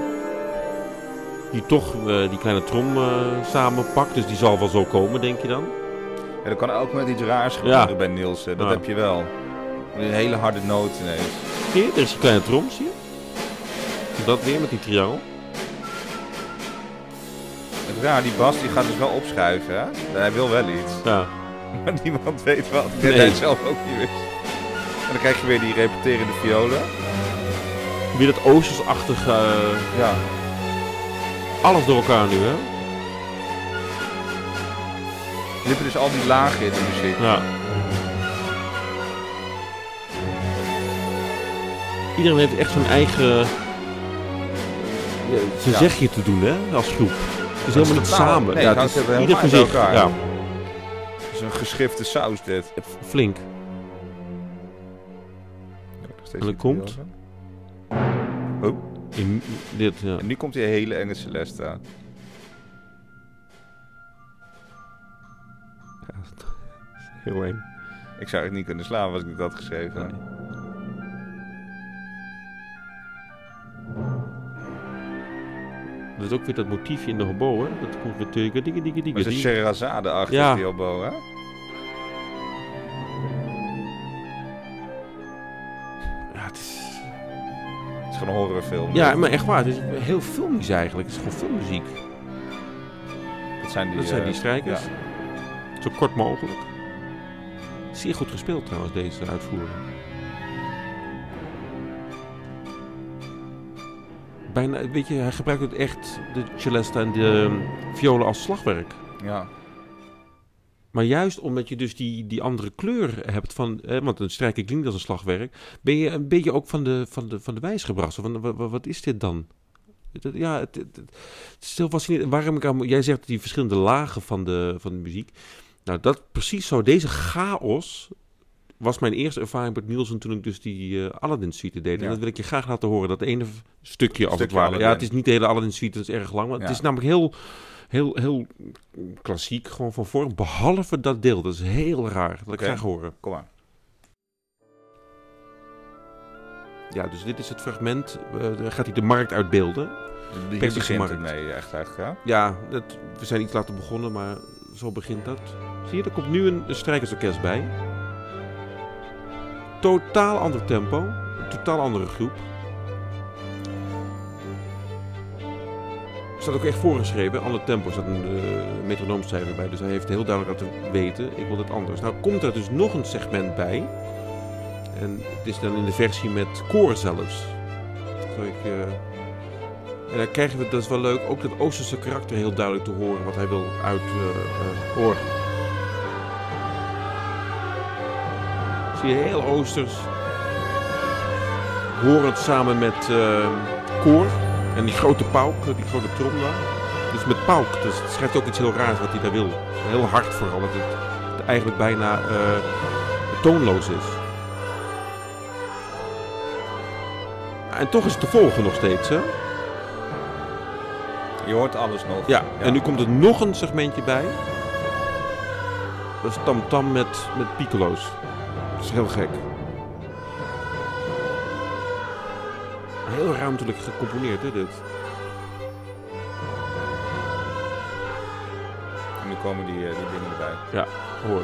B: Die toch eh, die kleine trom eh, samenpakt. Dus die zal wel zo komen, denk je dan?
A: Ja, er kan ook met iets raars gebeuren
B: Ja.
A: bij Nielsen. Dat
B: Ja.
A: heb je wel. Een hele harde noot ineens.
B: Zie je? Er is een kleine trom, zie je? Dat weer met die triangel.
A: Het raar, die bas die gaat dus wel opschuiven, hè? Hij wil wel iets.
B: Ja.
A: Maar niemand weet wat.
B: Nee.
A: dat hij zelf ook niet wist. En dan krijg je weer die repeterende violen.
B: Weer dat Oostersachtige... eh,
A: Ja.
B: Alles door elkaar nu, hè?
A: Je hebt dus al die lagen in de muziek.
B: Ja. Iedereen heeft echt zijn eigen... ja, zijn
A: Ja.
B: zegje te doen, hè? Als groep. Het is helemaal niet samen.
A: nee,
B: ja,
A: het
B: is ieder voor zich. Ja,
A: Het is een geschifte saus dit.
B: f- flink.
A: Ja,
B: En dan komt-
A: violen.
B: In dit, ja.
A: En nu komt die hele enge Celeste aan.
B: Ja, dat is Heel eng.
A: Ik zou het niet kunnen slaan als ik dit had geschreven.
B: Nee. Dat is ook weer dat motiefje in de hobo, hè? Dat komt weer tegen. Dikke,
A: Maar het is. Sherazade achter
B: Ja.
A: die oboe, hè?
B: Is
A: gewoon een horrorfilm.
B: ja, maar echt waar. Het is heel filmisch eigenlijk. Het is gewoon filmmuziek.
A: dat zijn die,
B: Dat zijn die
A: eh,
B: strijkers.
A: ja.
B: Zo kort mogelijk. Zeer goed gespeeld trouwens, deze uitvoering. Bijna, weet je, hij gebruikt het echt, de celesta en de violen als slagwerk.
A: Ja.
B: Maar juist omdat je dus die, die andere kleur hebt van, hè, want een strijker klinkt als een slagwerk, ben je een beetje ook van de, van de, van de wijs gebracht. Van, wa- wa- wat, is dit dan? Ja, het, het, het is heel fascinerend. Waarom ik aan, jij zegt die verschillende lagen van de, van de muziek. Nou, dat precies zo. Deze chaos was mijn eerste ervaring met Nielsen toen ik dus die eh, Aladdin suite deed. En dat wil ik je graag laten horen. Dat ene v- stukje, als het
A: Stukje
B: ware. Ja, het is niet de hele Aladdin suite, dat is erg lang. Maar het is namelijk heel, heel, heel klassiek, gewoon van vorm. Behalve dat deel. Dat is heel raar. Dat ik graag horen.
A: Kom maar.
B: Ja, dus dit is het fragment. dan gaat hij de markt uitbeelden. Persische
A: het
B: markt.
A: mee, echt eigenlijk, ja?
B: Ja, dat, we zijn iets later begonnen, maar zo begint dat. Zie je, er komt nu een, een strijkersorkest bij. Totaal ander tempo. Een totaal andere groep. Staat ook echt voorgeschreven, ander tempo. Er staat een uh, metronoomcijfer bij, dus hij heeft heel duidelijk laten weten, ik wil het anders. Nou komt er dus nog een segment bij. En het is dan in de versie met koor zelfs. Zal ik... eh, en dan krijgen we, dat is wel leuk, ook dat Oosterse karakter heel duidelijk te horen wat hij wil uit horen. Zie je heel Oosters. Horen het samen met koor en die grote pauk, die grote trom daar. Dus met pauk, dus het schrijft ook iets heel raars wat hij daar wil. Heel hard vooral, dat het eigenlijk bijna eh, toonloos is. En toch is het te volgen nog steeds, hè?
A: Je hoort alles nog.
B: Ja, en nu komt er nog een segmentje bij. Dat is Tam Tam met, met piccolo's. Dat is heel gek. Heel ruimtelijk gecomponeerd, hè, dit.
A: En nu komen die, eh, die dingen erbij.
B: Hoor.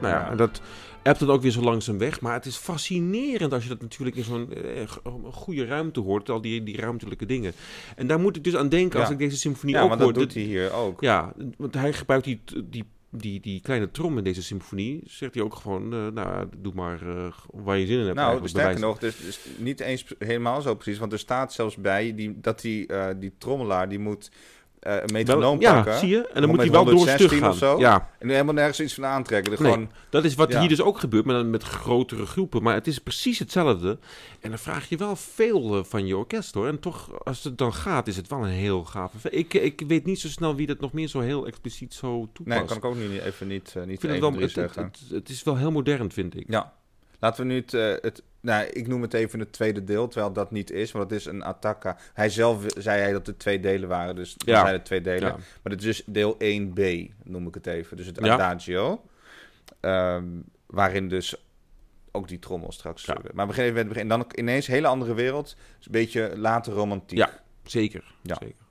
B: Nou ja,
A: Ja.
B: en dat hebt dan ook weer zo langzaam weg. Maar het is fascinerend als je dat natuurlijk in zo'n eh, goede ruimte hoort. Al die, die ruimtelijke dingen. En daar moet ik dus aan denken als
A: Ja.
B: ik deze symfonie
A: Ja,
B: ook hoor.
A: dat doet hij hier ook.
B: Ja, want hij gebruikt die, die, die, die kleine trom in deze symfonie. Zegt hij ook gewoon, eh, nou, doe maar eh, waar je zin in hebt.
A: Nou, sterker nog, dus, dus niet eens helemaal zo precies. Want er staat zelfs bij die, dat die, eh, die trommelaar die moet eh, een metronoom
B: ja,
A: pakken.
B: zie je? En dan moet hij wel door een
A: 116
B: stuk gaan.
A: of zo?
B: Ja,
A: En helemaal nergens iets van aantrekken.
B: Nee.
A: Gewoon,
B: dat is wat
A: Ja.
B: hier dus ook gebeurt, maar dan met grotere groepen. Maar het is precies hetzelfde. En dan vraag je wel veel eh, van je orkest hoor. En toch, als het dan gaat, is het wel een heel gave... ve- Ik, ik weet niet zo snel wie dat nog meer zo heel expliciet zo toepast.
A: nee, kan ik ook niet, even niet, eh, niet
B: Ik vind wel, het, het is wel heel modern, vind ik.
A: Ja. Laten we nu het, eh, het... Nou, ik noem het even het tweede deel, terwijl dat niet is. Want het is een attacca. Hij zelf zei hij dat het twee delen waren. Dus dat
B: Ja.
A: zijn het twee delen.
B: Ja.
A: Maar het is dus deel 1b, noem ik het even. Dus het
B: Ja.
A: adagio. Ehm, waarin dus ook die trommel straks
B: Ja.
A: zullen. Maar we beginnen met het begin. Dan ook ineens een hele andere wereld. Dus een beetje later romantiek.
B: Ja. Zeker.
A: Ja.
B: Zeker.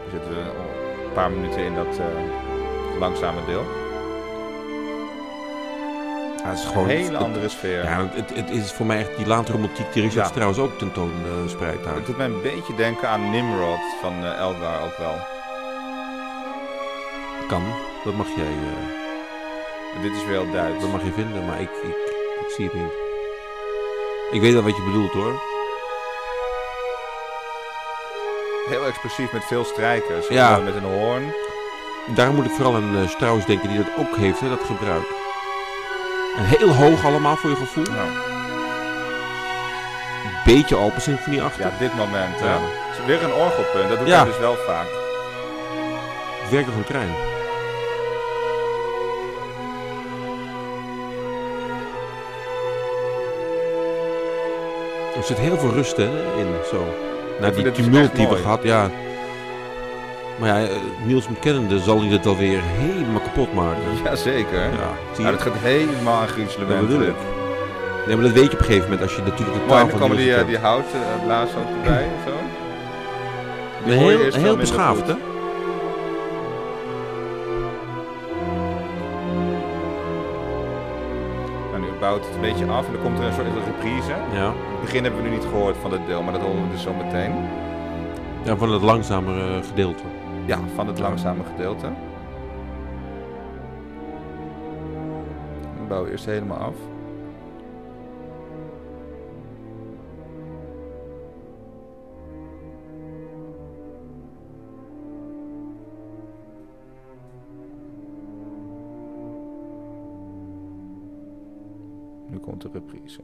A: Dan zitten we een paar minuten in dat eh, langzame deel.
B: Ja, het is gewoon...
A: Een hele
B: het-
A: andere sfeer.
B: Ja, het, het is voor mij echt die late romantiek die Richard
A: Ja.
B: Strauss ook tentoonspreidt daar.
A: Het doet mij een beetje denken aan Nimrod van eh, Elgar ook wel.
B: Kan, dat mag jij, eh,
A: Dit is wel Duits.
B: dat mag je vinden, maar ik, ik, ik zie het niet. Ik weet wel wat je bedoelt hoor.
A: Heel explosief met veel strijkers.
B: Ja.
A: Met een hoorn.
B: Daarom moet ik vooral aan eh, Strauss denken die dat ook heeft, hè, dat gebruik. En heel hoog allemaal voor je gevoel.
A: Nou,
B: beetje Alpensymfonie achter.
A: ja, dit moment.
B: Ja.
A: Is weer een orgelpunt. Dat doet
B: Ja.
A: hij dus wel vaak.
B: Het werkt als een trein. Er zit heel veel rust hè, in, zo. Na die tumult die we gehad, ja. Maar ja, eh, Niels McKennende zal hij het alweer helemaal kapot maken.
A: Jazeker.
B: Ja,
A: dat gaat helemaal aan griezelementen.
B: Dat bedoel ik. Nee, maar dat weet je op een gegeven moment als je natuurlijk de
A: Mooi,
B: taal
A: en dan komen die, eh, die houten uh, blazen ook erbij en zo. Die
B: heel, heel beschaafd, hè?
A: Nou, nu bouwt het een beetje af en dan komt er een soort reprise.
B: Ja.
A: Het begin hebben we nu niet gehoord van dit deel, maar dat horen we dus zo meteen.
B: ja, van het langzamere gedeelte.
A: Ja, van het langzame gedeelte. Bouwen we eerst helemaal af. Nu komt de reprise.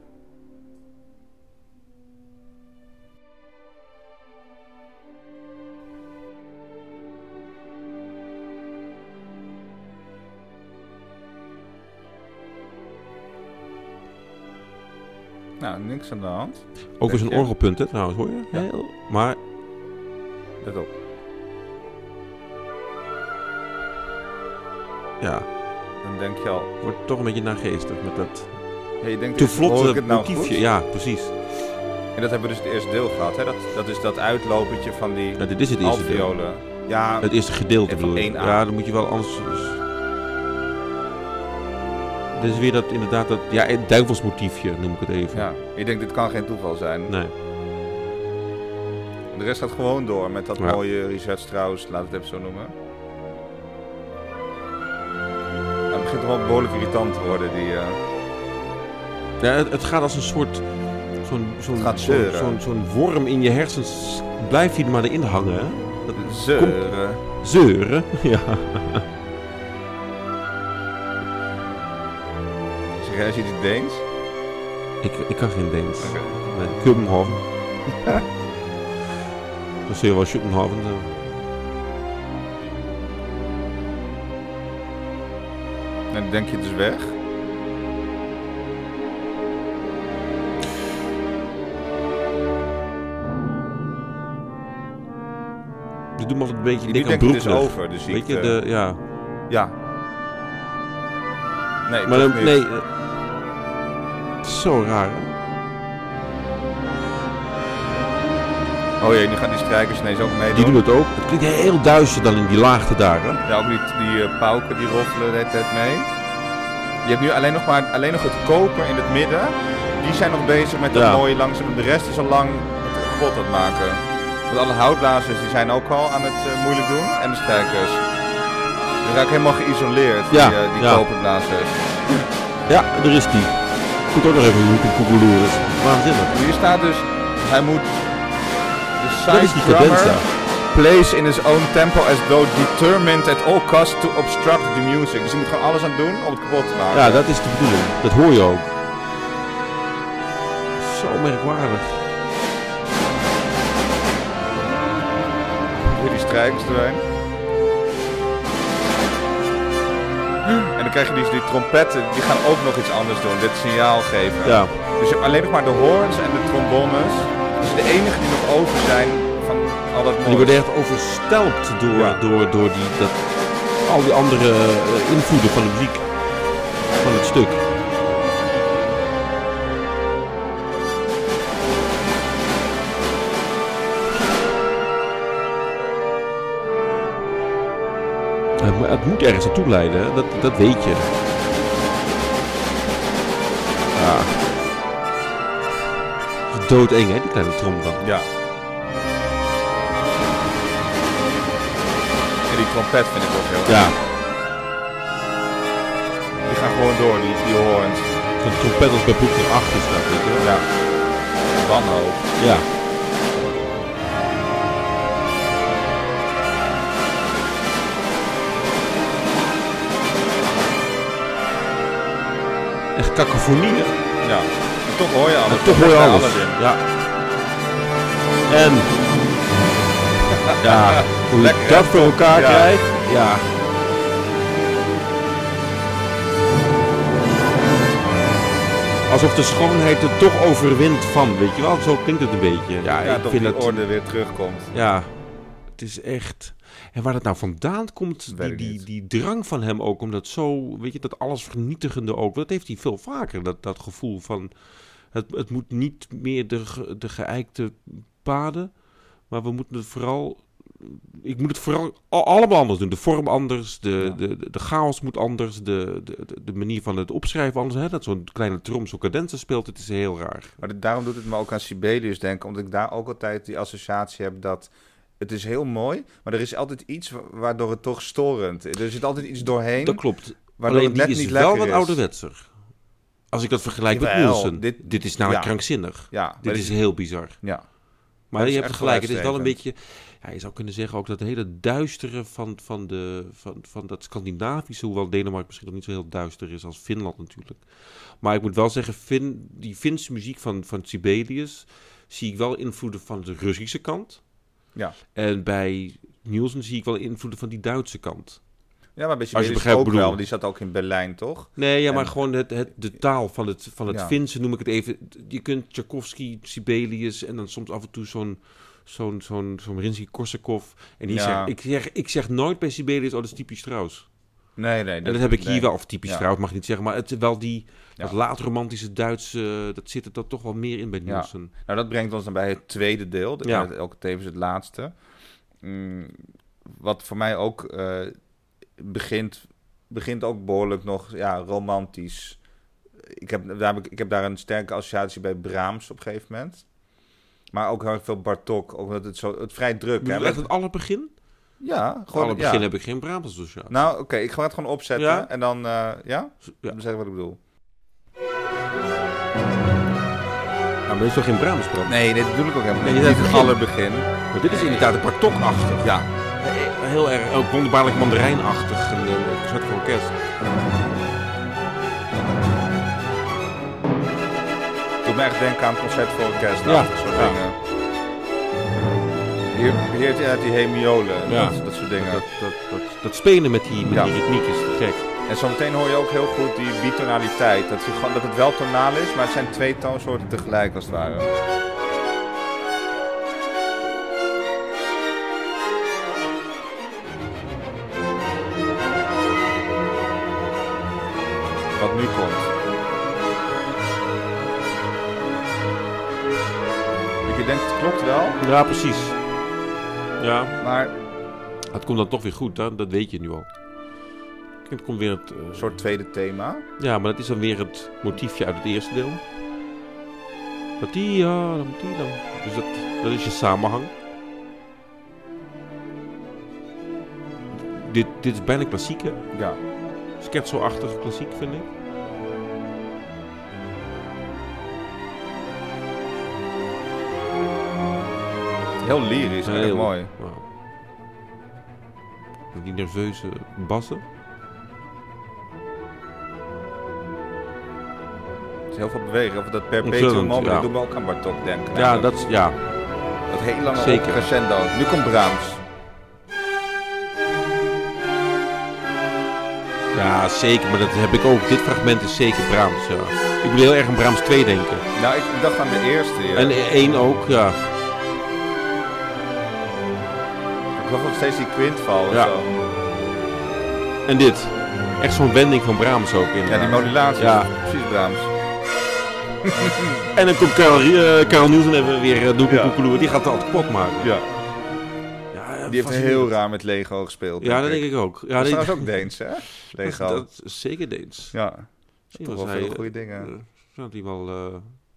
A: Nou, niks aan de hand.
B: Ook eens een orgelpunt, hè, trouwens, hoor je?
A: Ja.
B: Heel, maar
A: Let op.
B: ja,
A: Dan denk je al...
B: wordt toch een beetje nageestig met dat
A: Ja, je denkt,
B: te vlotte
A: het nou
B: motiefje.
A: goed?
B: Ja, precies.
A: En dat hebben we dus het eerste deel gehad. Hè? Dat, dat is dat uitlopertje van die
B: Ja, dit is het eerste deel.
A: Ja,
B: Het eerste gedeelte bedoel ik.
A: 1A.
B: Ja, dan moet je wel anders... dus- Is weer dat inderdaad dat... Ja, het duivelsmotiefje noem ik het even.
A: ja. Je denkt, dit kan geen toeval zijn.
B: Nee.
A: De rest gaat gewoon door met dat
B: Ja.
A: mooie Richard Strauss, laat het even zo noemen. Nou, het begint wel behoorlijk irritant te worden, die... eh,
B: Ja, het, het gaat als een soort... Zo'n zo'n zo'n zo'n worm in je hersens. Blijf je er maar erin hangen, hè? Dat
A: zeuren.
B: zeuren. Ja.
A: Zeg jij, ziet het Deens?
B: Ik, ik kan geen Deens.
A: Oké.
B: Nee, Kopenhagen. Dan zul je wel Schopenhaven. zo.
A: En dan denk je dus weg.
B: Doet me altijd een beetje denken aan
A: denk je dus
B: Broekner.
A: over, de ziekte.
B: Weet je, de, ja.
A: Ja. Nee,
B: Maar
A: toch
B: dan,
A: niet.
B: nee. eh, het is zo raar.
A: Oh jee, nu gaan die strijkers ineens ook meedoen.
B: Die doen het ook. Het klinkt heel duister dan in die laagte daar. Hè?
A: Ja, ook die, die eh, pauken die roffelen de hele tijd mee. Je hebt nu alleen nog, maar, alleen nog het koper in het midden. Die zijn nog bezig met dat
B: Ja.
A: mooie langzaam. De rest is al lang het het maken. Want alle houtblazers die zijn ook al aan het eh, moeilijk doen. En de strijkers. Die raken helemaal geïsoleerd,
B: Ja,
A: die, eh, die
B: ja.
A: koperblazers.
B: Ja, daar is die. Komt ook nog even hoe het koekeloer is. Waanzinnig.
A: Hier staat dus, hij moet de
B: Dat
A: side
B: is die cadens
A: drummer plays in his own tempo as though determined at all costs to obstruct the music. Dus hij moet gewoon alles aan doen om het kapot te maken.
B: Ja, dat is de bedoeling. Dat hoor je ook. Zo merkwaardig.
A: Weer die strijkers erbij. Dan krijg je die, die trompetten, die gaan ook nog iets anders doen, dit signaal geven.
B: Ja.
A: Dus je hebt alleen nog maar de horns en de trombones. Dat is de enige die nog over zijn van al dat
B: die worden echt overstelpt door,
A: Ja.
B: door, door die, dat, al die andere eh, invloeden van de muziek. Van het stuk. Mo- het moet ergens naartoe leiden? Dat, dat weet je. Ja. Is doodeng, hè, die kleine trom dan.
A: Ja. En die trompet vind ik ook heel
B: Ja,
A: erg. Die gaan gewoon door, die, die hoorns.
B: zo'n trompet als bij Brooklyn 8 is dat, weet je.
A: Ja. Wanhoop.
B: Ja. Cacophonie?
A: Ja. En toch hoor je alles.
B: En toch hoor je alles. Ja. En... Ja, hoe je dat voor elkaar
A: Ja.
B: krijgt. Ja. Alsof de schoonheid er toch overwint van, weet je wel? Zo klinkt het een beetje. Ja,
A: Ja,
B: ik
A: toch
B: vind
A: die
B: het...
A: orde weer terugkomt.
B: Ja, het is echt... En waar het nou vandaan komt, die, die, die drang van hem ook, om dat zo, weet je, dat alles vernietigende ook, dat heeft hij veel vaker, dat, dat gevoel van, het, het moet niet meer de, de geëikte paden, maar we moeten het vooral, ik moet het vooral allemaal anders doen. De vorm anders, de,
A: Ja.
B: de, de, chaos moet anders, de, de, de- manier van het opschrijven anders, hè, dat zo'n kleine trom zo cadenza speelt, het is heel raar.
A: Maar daarom doet het me ook aan Sibelius denken, omdat ik daar ook altijd die associatie heb dat het is heel mooi, maar er is altijd iets wa- waardoor het toch storend is. Er zit altijd iets doorheen,
B: Dat klopt.
A: waardoor
B: Alleen
A: het net
B: die is
A: niet
B: wel wat
A: is.
B: ouderwetser. Als ik dat vergelijk met Nielsen. Dit,
A: dit-
B: is nou
A: ja.
B: krankzinnig.
A: Ja,
B: Dit is heel bizar.
A: ja.
B: Maar je hebt gelijk, het is wel een beetje... Ja, je zou kunnen zeggen ook dat hele duistere van, van, de, van, van dat Scandinavische... hoewel Denemarken misschien nog niet zo heel duister is als Finland natuurlijk. Maar ik moet wel zeggen, Fin, die Finse muziek van, van Sibelius... zie ik wel invloeden van de Russische kant.
A: Ja.
B: En bij Nielsen zie ik wel invloeden van die Duitse kant.
A: Ja, maar bij
B: Als je
A: Sibelius
B: begrijpt
A: ook wel, want die zat ook in Berlijn, toch?
B: Nee, ja, maar
A: En-
B: gewoon het, het, de taal van het, van het
A: Ja.
B: Finse, noem ik het even. Je kunt Tchaikovsky, Sibelius en dan soms af en toe zo'n zo'n zo'n zo'n Rimsky-Korsakov. En die
A: Ja.
B: zegt, ik, zeg, ik zeg nooit bij Sibelius, oh, dat is typisch Strauss.
A: Nee, nee.
B: En dat heb ik hier
A: nee.
B: wel, of typisch
A: Ja.
B: Strauss mag ik niet zeggen, maar het wel die,
A: Ja.
B: dat laatromantische Duitse, dat zit er dan toch wel meer in bij
A: Ja.
B: Nielsen.
A: Nou, dat brengt ons dan bij het tweede deel, de-
B: Ja.
A: ook tevens het laatste. Mm, wat voor mij ook eh, begint, begint ook behoorlijk nog ja, romantisch. Ik heb, daar heb ik, ik heb daar een sterke associatie bij Brahms op een gegeven moment. Maar ook heel veel Bartok, omdat het zo het vrij druk
B: Bedoel je echt het allerbegin?
A: Ja, gewoon
B: alle
A: ja.
B: begin heb ik geen Brahms associatie.
A: Nou, oké, ik ga het gewoon opzetten
B: Ja?
A: en dan, eh, ja?
B: Ja.
A: Dan zeg ik wat ik bedoel.
B: Nou, maar dit is toch geen Brahms?
A: Nee, dit bedoel ik ook helemaal niet. Niet
B: zegt
A: het
B: begin.
A: allerbegin.
B: Maar dit is inderdaad een Bartok-achtig.
A: Ja,
B: Heel erg, ook wonderbaarlijk mandarijnachtig. Een uh, soort van orkest.
A: doet me echt denken aan het concert voor orkest.
B: Ja.
A: Dat soort
B: Ja.
A: dingen. Hier, hier heeft hij uit die hemiolen,
B: Ja.
A: dat, dat soort dingen.
B: Dat, dat, dat, dat spelen met die, met
A: Ja.
B: die ritmiek is te gek.
A: En zometeen hoor je ook heel goed die bitonaliteit. Dat, je, gewoon- dat het wel tonaal is, maar het zijn twee toonsoorten tegelijk als het ware. Wat nu komt. Dat je denkt, het klopt wel,
B: Ja, precies. Ja,
A: maar
B: het komt dan toch weer goed, hè? dat weet je nu al. Het komt weer het... eh,
A: een soort tweede thema.
B: Ja, maar dat is dan weer het motiefje uit het eerste deel. Dat die, ja, dan moet die dan. Dus dat, dat is je samenhang. Dit, dit is bijna klassiek, hè?
A: Ja.
B: Scherzo-achtig klassiek, vind ik.
A: Heel lyrisch, heel
B: Heel-
A: mooi.
B: Die nerveuze bassen.
A: Er is heel veel beweging. Of dat perpetuum mobile,
B: ja.
A: doet me ook aan Bartok denken.
B: Ja,
A: dat,
B: is, ja.
A: dat heel lange
B: zeker.
A: crescendo. Nu komt Brahms.
B: ja, zeker. Maar dat heb ik ook. Dit fragment is zeker Brahms, ja. Ik moet heel erg aan Brahms 2 denken.
A: Nou, ik dacht aan de eerste. Ja.
B: En één ook, ja.
A: Ik geloof nog steeds die quintval of
B: Ja.
A: zo.
B: En dit. Echt zo'n wending van Brahms ook in.
A: Ja, die modulatie.
B: Ja.
A: Precies Brahms.
B: En dan komt Karel, eh, Karel Nielsen even weer uh,
A: Ja.
B: Die gaat het altijd kapot maken.
A: Ja.
B: Ja,
A: Die heeft heel raar met Lego gespeeld.
B: Ja, dat denk ik ook. Ja,
A: dat is
B: die-
A: trouwens ook Deens, hè? Lego.
B: Dat is zeker Deens.
A: Ja,
B: Misschien
A: toch
B: was
A: wel
B: hij,
A: veel
B: eh,
A: goede dingen.
B: eh, hij wel, eh,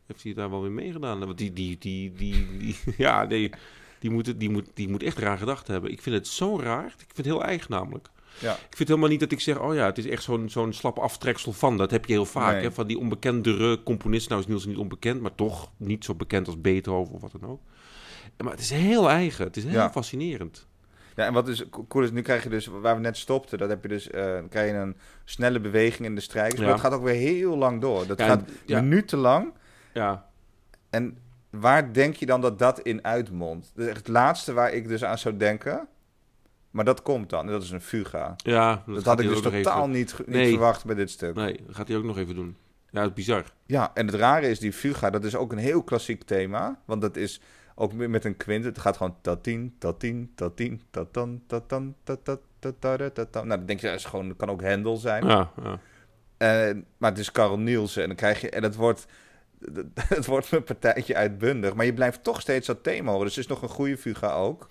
B: heeft hij daar wel weer meegedaan. Want die, die, die, die, die ja, nee, die moet, die, moet, die moet echt raar gedacht hebben. Ik vind het zo raar. Ik vind het heel eigen namelijk.
A: Ja.
B: Ik vind helemaal niet dat ik zeg, oh ja, het is echt zo'n zo'n slap aftreksel van. Dat heb je heel vaak,
A: Nee.
B: hè, van die onbekendere componist. Nou is Niels niet onbekend, maar toch niet zo bekend als Beethoven of wat dan ook. Maar het is heel eigen. Het is heel
A: Ja.
B: fascinerend.
A: Ja, en wat dus co- cool is, nu krijg je dus, waar we net stopten, dat heb je dus, eh, dan krijg je een snelle beweging in de strijkers. Maar het gaat ook weer heel lang door. Dat
B: Ja,
A: gaat minutenlang.
B: Ja,
A: En waar denk je dan dat dat in uitmondt? Dat is echt het laatste waar ik dus aan zou denken. Maar dat komt dan, en dat is een fuga.
B: ja
A: Dat, had ik dus totaal
B: even-
A: niet, niet
B: Nee.
A: verwacht bij dit stuk.
B: Nee, dat gaat hij ook nog even doen. Ja, dat is bizar.
A: Ja, en het rare is, die fuga, dat is ook een heel klassiek thema. Want dat is ook met een kwint. Het gaat gewoon tatien, tatien, tatien, tatan, tatan, tatara, tatan. Nou, dan denk je, dat is gewoon, dat kan ook Hendel zijn.
B: Ja, ja.
A: En, maar het is Carl Nielsen. En dan krijg je, en het wordt, het wordt een partijtje uitbundig. Maar je blijft toch steeds dat thema horen. Dus het is nog een goede fuga ook.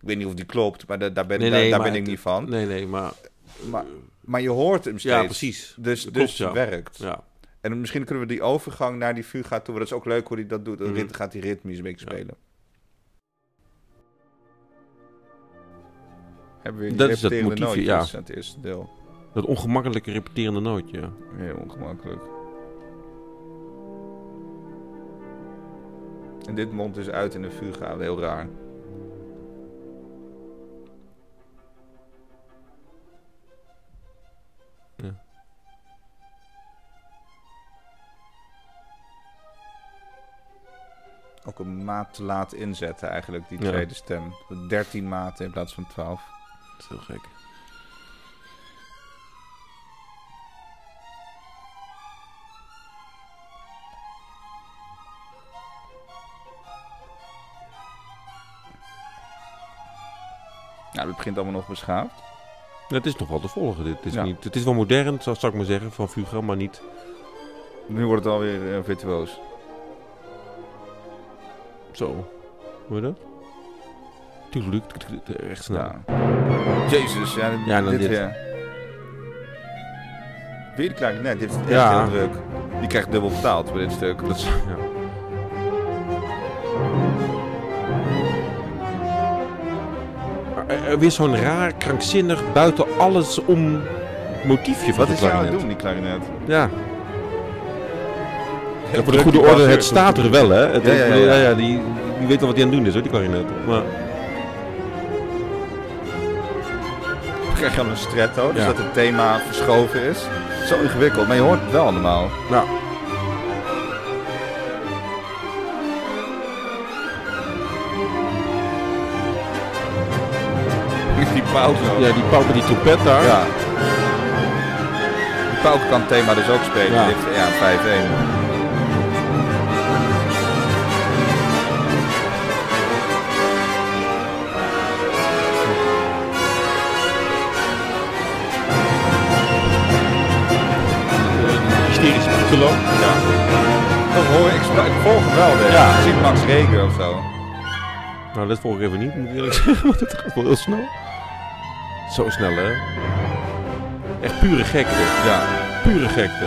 A: Ik weet niet of die klopt, maar da- daar ben,
B: Nee,
A: daar,
B: nee,
A: daar
B: maar
A: ben ik
B: het-
A: niet van.
B: Nee, nee, maar...
A: Maar, maar je hoort hem steeds.
B: Ja, precies.
A: Dus, dus
B: ja.
A: werkt.
B: Ja.
A: En misschien kunnen we die overgang naar die fuga toe. Dat is ook leuk hoe hij dat doet. Dan
B: Mhm.
A: rit- gaat hij ritmisch een beetje
B: Ja.
A: spelen. Hebben we die
B: Dat is dat motiefje,
A: nootjes aan het eerste deel.
B: Dat ongemakkelijke repeterende nootje. ja.
A: Heel ongemakkelijk. En dit mondt dus uit in de fuga. Heel raar.
B: Ja.
A: Ook een maat te laat inzetten eigenlijk, die
B: Ja.
A: tweede stem. 13 maten in plaats van 12.
B: Dat is heel gek.
A: Nou, dat begint allemaal nog beschaafd.
B: Het is nog wel te volgen. Dit is
A: Ja.
B: niet, het is wel modern, zou zou ik maar zeggen, van Fuga, maar niet...
A: Nu wordt het alweer eh, virtuoos.
B: Zo. Hoe je dat? Tuurlijk.
A: Ja. Jezus, ja,
B: Ja,
A: dit,
B: dit.
A: weer. Weer de klarinet, dit is echt
B: Ja.
A: heel druk. Die krijgt dubbel betaald bij dit stuk.
B: Dat is, ja. Weer zo'n raar, krankzinnig, buiten alles om motiefje van
A: Wat
B: de
A: is hij aan het
B: klarinet.
A: doen, die klarinet?
B: Ja. Ja, voor de goede orde, het staat er wel, hè? Het,
A: Ja, ja, ja.
B: ja, ja, die, die weet wel wat hij aan het doen is, hoor, die klarinet. Maar,
A: krijg je dan een stretto, dus
B: Ja.
A: dat het thema verschoven is. Zo ingewikkeld, maar je hoort het wel allemaal.
B: nou,
A: Die pauke.
B: ja, die pauw met die trompet daar.
A: Ja. Die pauke kan het thema dus ook spelen.
B: Ja.
A: Heeft- Ja, 5-1.
B: Hysterische piccolo.
A: Ja. Dat hoor ik, ik, volg wel. Dit.
B: Ja.
A: Ik zie Max Regen of zo.
B: Nou, dat volg ik even niet, moet ik eerlijk zeggen, want het gaat wel heel snel. Zo snel, hè? Echt pure gekte.
A: Ja.
B: Pure gekte.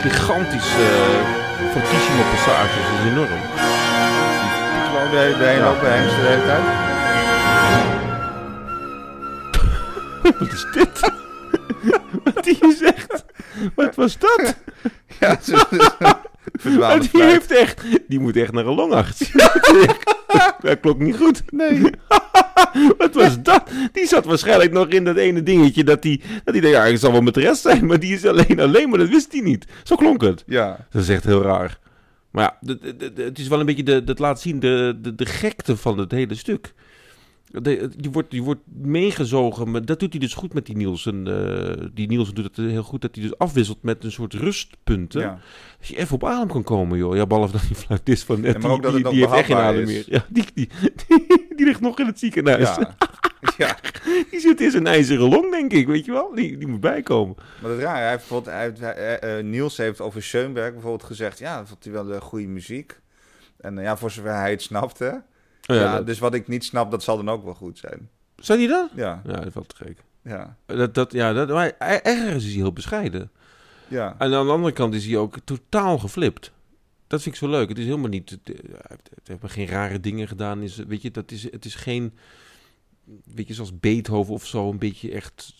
B: Gigantische uh, fortissimo passages, dat is enorm.
A: Gewoon hele- de hele
B: Ja.
A: open hengst de hele tijd.
B: Wat is dit? Wat die zegt? Wat was dat?
A: Ja, ze,
B: die heeft echt, die moet echt naar een longarts. Dat klopt niet goed.
A: Nee.
B: Wat was dat? Die zat waarschijnlijk nog in dat ene dingetje dat hij, dat hij dacht, ja, ik zal wel met de rest zijn, maar die is alleen alleen, maar dat wist hij niet. Zo klonk het.
A: Ja.
B: Dat is echt heel raar. Maar ja, het is wel een beetje, de, dat laat zien de, de, de gekte van het hele stuk. De, die, wordt, die wordt meegezogen, maar dat doet hij dus goed met die Nielsen. eh, die Nielsen doet het heel goed, dat hij dus afwisselt met een soort rustpunten.
A: ja.
B: Dat je even op adem kan komen, joh. Ja, behalve dat die fluitist van net,
A: Ja, maar ook
B: die,
A: dat
B: die, die heeft echt geen adem meer. Ja, die, die, die, ligt nog in het ziekenhuis.
A: Ja. ja.
B: Die zit in zijn ijzeren long, denk ik, weet je wel. Die, die moet bijkomen.
A: Maar dat is raar. Hij heeft bijvoorbeeld, hij heeft, hij- eh, eh, Niels heeft over Schoenberg bijvoorbeeld gezegd. Ja, dat vond hij wel goede muziek. En ja, voor zover hij het snapte.
B: Oh,
A: ja,
B: ja, dat-
A: Dus wat ik niet snap, dat zal dan ook wel goed zijn.
B: Zei hij dat?
A: Ja,
B: Ja, dat valt te gek.
A: ja.
B: Dat, dat, ja, dat, maar hij- ergens is hij heel bescheiden.
A: Ja.
B: En aan de andere kant is hij ook totaal geflipt. Dat vind ik zo leuk. Het is helemaal niet. Het, heeft- het heeft geen rare dingen gedaan. Is, weet je, dat is, het is geen. Weet je, zoals Beethoven of zo. Een beetje echt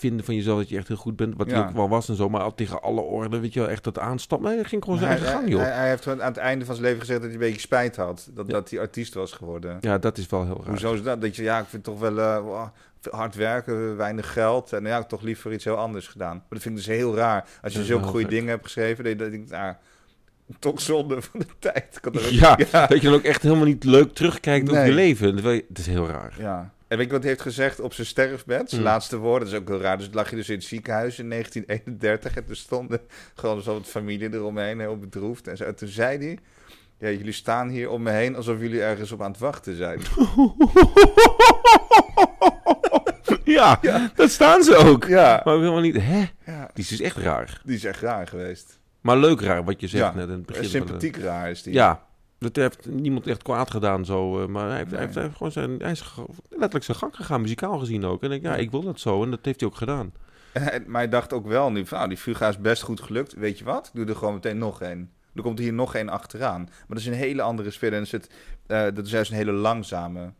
B: vinden van jezelf dat je echt heel goed bent. Wat hij
A: Ja.
B: ook wel was en zo. Maar al tegen alle orden. Weet je wel, echt dat aanstappen. Nee, hij ging gewoon zijn
A: hij,
B: eigen gang, joh.
A: hij, hij heeft aan het einde van zijn leven gezegd dat hij een beetje spijt had. Dat,
B: Ja.
A: dat hij artiest was geworden.
B: ja, dat is wel heel raar.
A: Hoezo is dat? Dat je, ja, ik vind toch wel eh, veel hard werken, weinig geld. En ja, ik toch liever iets heel anders gedaan. Maar dat vind ik dus heel raar. Als je zulke
B: wel
A: goede
B: gek.
A: dingen hebt geschreven, je dat denkt, ah, toch zonde van de tijd. Ik ook-
B: Ja,
A: ja.
B: dat je dan ook echt helemaal niet leuk terugkijkt op je leven. Dat is heel raar.
A: Ja. En weet wat hij heeft gezegd op zijn sterfbed? Zijn
B: Hmm.
A: laatste woorden, dat is ook heel raar. Dus lag je dus in het ziekenhuis in 1931 en er stonden gewoon zo wat familie eromheen, heel bedroefd. En, zo. en toen zei hij, ja, jullie staan hier om me heen alsof jullie ergens op aan het wachten zijn.
B: ja, dat staan ze ook.
A: Ja,
B: Maar ook helemaal niet. Hè?
A: ja,
B: Die is dus echt raar.
A: die is echt raar geweest.
B: Maar leuk raar, wat je zegt
A: Ja,
B: net in het begin. van de-
A: Sympathiek raar is die.
B: Ja, dat heeft niemand echt kwaad gedaan zo. eh, Maar hij heeft, hij
A: Nee.
B: heeft, hij heeft gewoon zijn, hij is letterlijk zijn gang gegaan, muzikaal gezien ook. En ik, ja,
A: Ja.
B: ik wil dat zo. En dat heeft hij ook gedaan.
A: En maar hij dacht ook wel nu van, nou, die Fuga is best goed gelukt. Weet je wat? Ik doe er gewoon meteen nog één. Er komt hier nog één achteraan. Maar dat is een hele andere sfeer. En het, eh, dat is juist een hele langzame.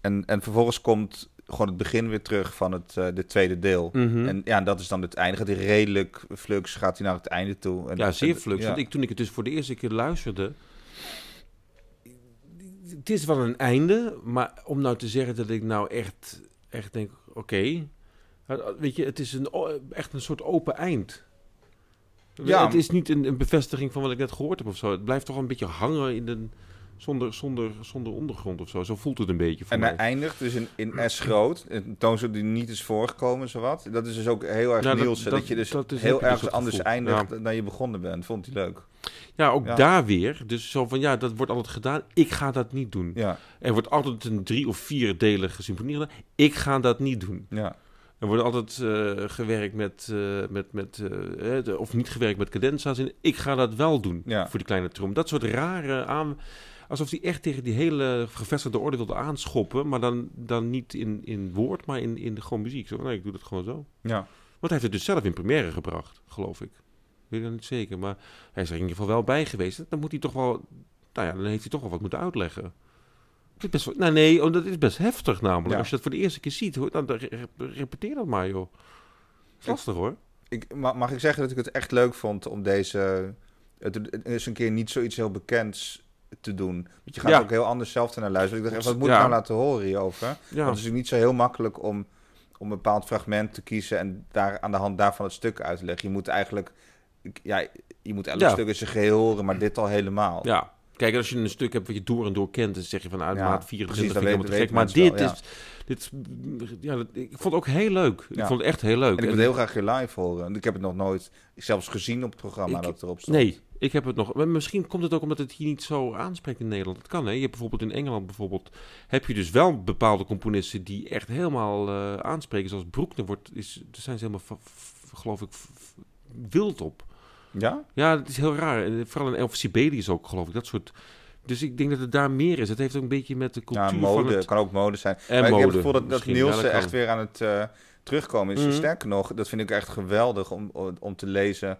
A: En, en vervolgens komt gewoon het begin weer terug van het eh de tweede deel.
B: Mhm.
A: En ja, dat is dan het einde. Gaat hij redelijk flux, gaat hij naar het einde toe. En,
B: ja, zeer flux.
A: ja.
B: Want ik, toen ik het dus voor de eerste keer luisterde... Het is wel een einde, maar om nou te zeggen dat ik nou echt, echt denk... Oké, Eh, weet je, het is een, echt een soort open eind.
A: Ja.
B: Het is niet een, een bevestiging van wat ik net gehoord heb of zo. Het blijft toch een beetje hangen in een, zonder, zonder, zonder ondergrond of zo. Zo voelt het een beetje voor
A: En
B: mij.
A: hij eindigt dus in, in S groot. Een toonsoort die niet is voorgekomen, zowat. Dat is dus ook heel erg
B: Ja, dat-
A: Nielsen. Dat,
B: dat-
A: je dus
B: dat
A: heel
B: dus dat
A: anders
B: gevoel.
A: eindigt dan je begonnen bent. Vond hij leuk.
B: Ja, ook
A: Ja.
B: daar weer. Dus zo van, ja, dat wordt altijd gedaan. Ik ga dat niet doen.
A: Ja,
B: Er wordt altijd een drie- of vierdelige symfonie gedaan. Ik ga dat niet doen.
A: ja.
B: Er wordt altijd eh, gewerkt met, eh, met, met eh, eh, of niet gewerkt met cadenza's. in. Ik ga dat wel doen
A: Ja.
B: voor die kleine trom. Dat soort rare aan... Alsof hij echt tegen die hele gevestigde orde wilde aanschoppen. Maar dan, dan niet in, in woord, maar in, in de gewoon muziek. Zo, nee, ik doe dat gewoon zo.
A: ja.
B: Want hij heeft het dus zelf in première gebracht, geloof ik. Weet ik niet zeker, maar hij is er in ieder geval wel bij geweest. Dan moet hij toch wel, nou ja, dan heeft hij toch wel wat moeten uitleggen. Het is best wel, nou nee, oh, dat is best heftig namelijk.
A: Ja.
B: Als je dat voor de eerste keer ziet, hoor, dan dan re- repeteer dat maar, joh. is lastig hoor.
A: Ik, ma- mag ik zeggen dat ik het echt leuk vond om deze... Het is een keer niet zoiets heel bekends te doen. Want je gaat
B: Ja.
A: ook heel anders zelf naar luisteren. Ik dacht, wat moet ik nou laten horen hierover?
B: Ja,
A: Want het is niet zo heel makkelijk om, om een bepaald fragment te kiezen... en daar aan de hand daarvan het stuk uit te leggen. Je moet eigenlijk... Ja, je moet elk stuk in zijn geheel horen, maar dit al helemaal.
B: ja. Kijk, als je een stuk hebt wat je door en door kent, dan zeg je van uit
A: Ja,
B: maat
A: precies,
B: 24
A: dan
B: vind ik gek. Maar dit
A: wel,
B: is, dit, ja, ik vond het ook heel leuk. Ik vond het echt heel leuk.
A: En ik wil heel graag weer live horen. Ik heb het nog nooit zelfs gezien op het programma
B: Ik-
A: dat erop stond.
B: Nee, ik heb het nog. Maar misschien komt het ook omdat het hier niet zo aanspreekt in Nederland. Dat kan, hè? Je hebt bijvoorbeeld in Engeland bijvoorbeeld... heb je dus wel bepaalde componisten die echt helemaal eh, aanspreken. Zoals Broekner wordt... Is, daar zijn ze helemaal, geloof ik, wild op.
A: Ja?
B: Ja, het is heel raar. En vooral in Elf Sibelius ook, geloof ik. Dat soort... Dus ik denk dat het daar meer is. Het heeft ook een beetje met de cultuur
A: Ja,
B: van
A: mode.
B: het...
A: kan ook mode zijn.
B: En
A: maar ik heb het gevoel dat, dat.
B: Ja, dat
A: echt weer aan het eh, terugkomen is.
B: Mhm.
A: Sterker nog, dat vind ik echt geweldig om, om te lezen.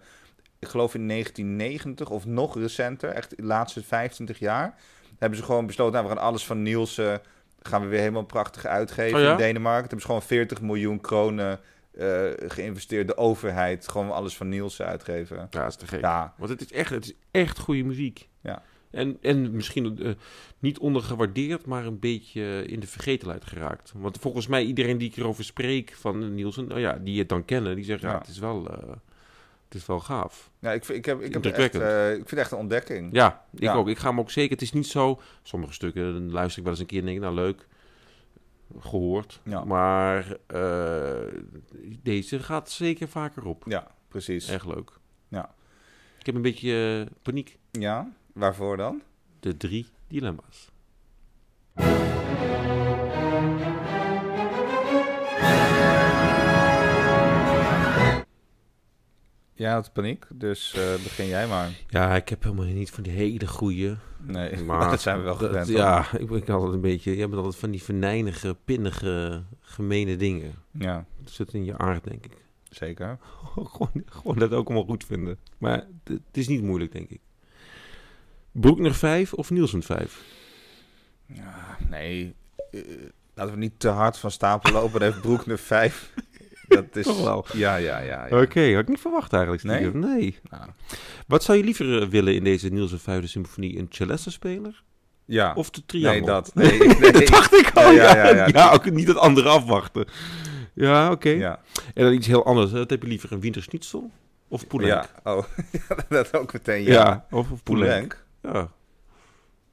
A: Ik geloof in 1990 of nog recenter, echt de laatste 25 jaar, hebben ze gewoon besloten, nou, we gaan alles van Nielsen, gaan we weer helemaal prachtig uitgeven
B: Oh ja?
A: in Denemarken. Toen hebben ze gewoon 40 miljoen kronen eh, geïnvesteerd, de overheid, gewoon alles van Nielsen uitgeven.
B: Ja, dat is te gek.
A: Ja,
B: Want het is echt, het is echt goede muziek.
A: Ja.
B: En, en misschien eh, niet ondergewaardeerd, maar een beetje in de vergetelheid geraakt. Want volgens mij, iedereen die ik erover spreek van Nielsen, nou ja, die het dan kennen, die zeggen, ja,
A: Ja.
B: het, is wel, eh, het is wel gaaf.
A: ja ik, vind- ik, heb, ik, heb echt, eh, ik vind het echt een ontdekking.
B: Ja, ik
A: Ja.
B: ook. Ik ga hem ook zeker, het is niet zo, sommige stukken dan luister ik wel eens een keer en denk ik, nou leuk, gehoord.
A: Ja.
B: Maar eh, deze gaat zeker vaker op.
A: Ja, precies.
B: Echt leuk.
A: Ja.
B: Ik heb een beetje eh, paniek.
A: Ja, waarvoor dan?
B: De drie dilemma's.
A: Ja, het paniek, dus eh, begin jij maar.
B: Ja, ik heb helemaal niet van die hele goede.
A: Nee,
B: Maar
A: dat zijn we wel gewend.
B: Ja, ik ben altijd een beetje. Jij bent altijd van die venijnige, pinnige, gemene dingen.
A: ja.
B: Dat zit in je aard, denk ik.
A: Zeker.
B: gewoon, gewoon dat ook allemaal goed vinden. Maar het, het is niet moeilijk, denk ik. Broekner 5 of Nielsen 5?
A: Ja, nee, eh, laten we niet te hard van stapel lopen. Dan heeft Broekner 5. Dat is...
B: Toch wel.
A: Ja, ja, ja. ja.
B: Oké, had ik niet verwacht eigenlijk.
A: Nee?
B: Nee.
A: Nou,
B: Wat zou je liever eh, willen in deze Nielsen vijfde symfonie? Een celeste-speler
A: ja.
B: of de triangel?
A: nee, dat. Nee, nee.
B: dat dacht ik al,
A: Ja,
B: ja.
A: ja,
B: Ja, ook niet het andere afwachten. Ja, oké.
A: Ja.
B: En dan iets heel anders. Wat heb je liever, een winterschnitzel of poulenc?
A: Ja, oh, ja, dat ook meteen.
B: Ja,
A: Ja,
B: of, of. Ja.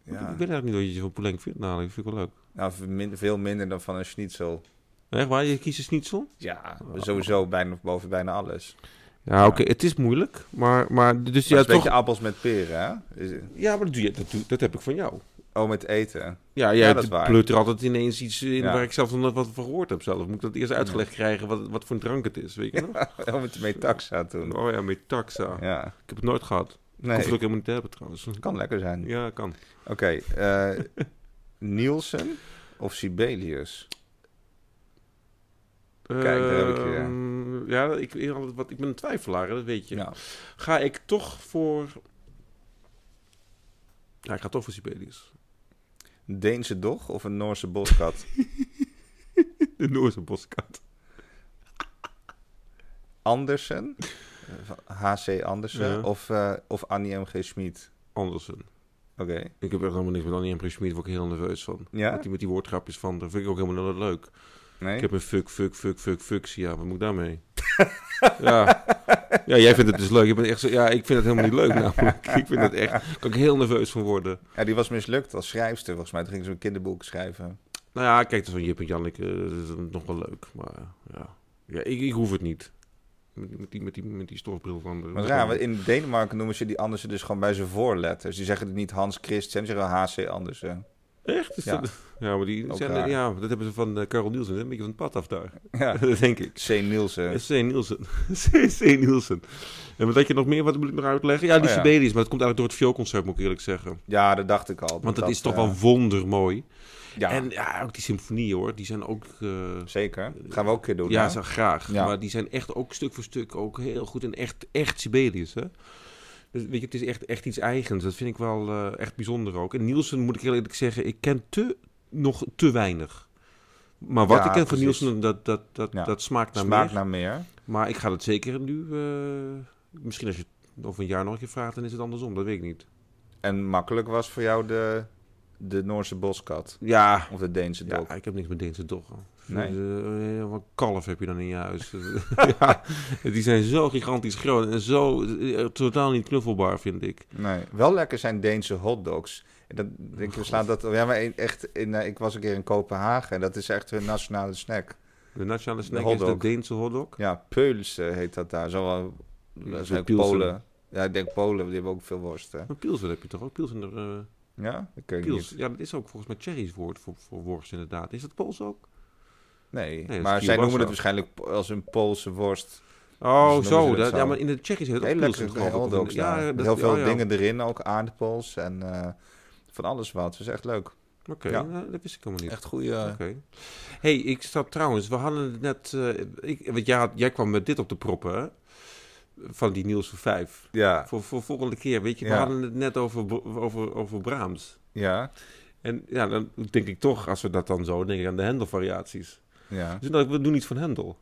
B: Ik weet eigenlijk niet wat je van poulenc vindt, nou, dat vind ik wel leuk.
A: Nou, veel minder dan van een schnitzel.
B: Echt waar, je kiest een schnitzel?
A: Ja, sowieso bijna boven bijna alles.
B: Ja, oké, het is moeilijk, maar, maar dus
A: Ja,
B: ja,
A: een beetje
B: toch...
A: appels met peren, hè? Is-
B: Ja, maar dat, doe je, dat, doe- dat heb ik van jou.
A: Oh, met eten.
B: Ja,
A: Ja,
B: jij
A: waar.
B: pleurt er altijd ineens iets in
A: Ja.
B: waar ik zelf nog wat van gehoord heb zelf. Moet ik dat eerst uitgelegd krijgen wat, wat voor een drank het is, weet je nog?
A: Oh, met metaxa toen.
B: Oh ja, metaxa.
A: Ja.
B: Ik heb het nooit gehad. Ik
A: Nee,
B: hoef het ook helemaal niet te hebben trouwens.
A: kan lekker zijn.
B: Ja, kan.
A: Oké, eh, Nielsen of Sibelius? Kijk, daar heb ik je.
B: Ehm, Ja, ik, ik, wat, ik ben een twijfelaar, dat weet je.
A: Ja.
B: Ga ik toch voor... Ja, ik ga toch voor Sibelius.
A: Een Deense dog of een Noorse boskat?
B: De Noorse boskat.
A: Andersen? Eh, H.C. Andersen
B: Ja.
A: of, eh, of Annie M.G. Schmid?
B: Andersen.
A: Oké.
B: Ik heb echt helemaal niks met Annie en Schmid, word ik heel nerveus van.
A: Ja?
B: Met die, met die woordgrapjes van, dat vind ik ook helemaal niet leuk.
A: Nee?
B: Ik heb een fuck, fuck, fuck, fuck, fuck. Ja, wat moet ik daarmee? ja. ja, jij vindt het dus leuk. Je bent echt zo, ja, ik vind het helemaal niet leuk namelijk. Ik vind het echt, daar kan ik heel nerveus van worden.
A: Ja, die was mislukt als schrijfster, volgens mij. Toen ging ze een kinderboek schrijven.
B: Nou ja, kijk, van Jip en Janneke, dat is nog wel leuk. Maar ja, ja ik, ik hoef het niet. Met, die, met, die, met die stofbril van de...
A: Maar want in Denemarken noemen ze die Andersen dus gewoon bij zijn voorletters. Die zeggen het niet Hans Christian, ze zeggen wel H.C. Andersen.
B: Echt? Is
A: Ja.
B: dat- ja, maar die zijn, ja, dat hebben ze van Carol Nielsen, een beetje van het pad af daar.
A: Ja.
B: dat denk ik.
A: C. Nielsen.
B: C. Nielsen. C. C. Nielsen. En wat had je nog meer? Wat moet ik nog uitleggen? Ja, die
A: Oh, ja.
B: Sibelius, maar dat komt eigenlijk door het vioolconcert, moet ik eerlijk zeggen.
A: Ja, dat dacht ik al.
B: Want dat, is toch
A: eh,
B: wel wondermooi.
A: Ja,
B: En ja, ook die symfonieën hoor, die zijn ook... eh,
A: zeker. gaan we ook een keer doen.
B: ja, zo graag.
A: Ja.
B: Maar die zijn echt ook stuk voor stuk ook heel goed en echt, echt Sibelius, hè? Dus weet je, het is echt, echt iets eigens. Dat vind ik wel eh, echt bijzonder ook. En Nielsen, moet ik heel eerlijk zeggen, ik ken te, nog te weinig. Maar wat
A: Ja,
B: ik ken van. Nielsen, dat, dat, dat,
A: Ja.
B: dat smaakt naar
A: Smaakt
B: meer.
A: naar meer.
B: Maar ik ga het zeker nu... eh, misschien als je het over een jaar nog een keer vraagt, dan is het andersom. Dat weet ik niet.
A: En makkelijk was voor jou de, de Noorse boskat.
B: Ja,
A: Of de Deense
B: ja
A: dog.
B: ik heb niks met Deense doggen.
A: Nee.
B: Eh, wat kalf heb je dan in je huis? ja, die zijn zo gigantisch groot en zo eh, totaal niet knuffelbaar, vind ik.
A: Nee, wel lekker zijn Deense hotdogs. En dat denk ik, we slaan dat. Ja, maar in- echt. In, eh, ik was een keer in Kopenhagen en dat is echt hun nationale snack.
B: De nationale snack
A: De
B: is de. Deense hotdog.
A: Ja, Peuls eh, heet dat daar. Zo wel. Polen. Ja, ik denk Polen, die hebben ook veel worst. Hè?
B: Maar Pilsen heb je toch ook? Pilsen, uh,
A: Ja, dat kun je
B: Pils.
A: niet.
B: Ja, dat is ook volgens mij Tsjechisch woord voor, voor worst inderdaad. Is dat Pools ook?
A: Nee, maar zij noemen het waarschijnlijk als een Poolse worst.
B: Oh,
A: Dus
B: zo.
A: dat zo.
B: ja, maar in het Tsjechisch heet het ook
A: Heel lekker hotdogs
B: ja,
A: heel veel
B: oh, ja.
A: dingen erin, ook aardappels en eh, van alles wat. Dat is echt leuk.
B: Oké,
A: Ja.
B: nou, dat wist ik helemaal niet.
A: Echt goede...
B: Oké. hey, ik zat trouwens, we hadden het net, eh, ik, want jij, had, jij kwam met dit op de proppen, hè? Van die Niels van 5.
A: Ja,
B: Voor, voor volgende keer, weet je, we hadden het net over, over, over Brahms.
A: ja,
B: En ja, dan denk ik toch, als we dat dan zo, denk ik aan de Hendel-variaties.
A: Ja.
B: Dus dan, we doen iets van Hendel.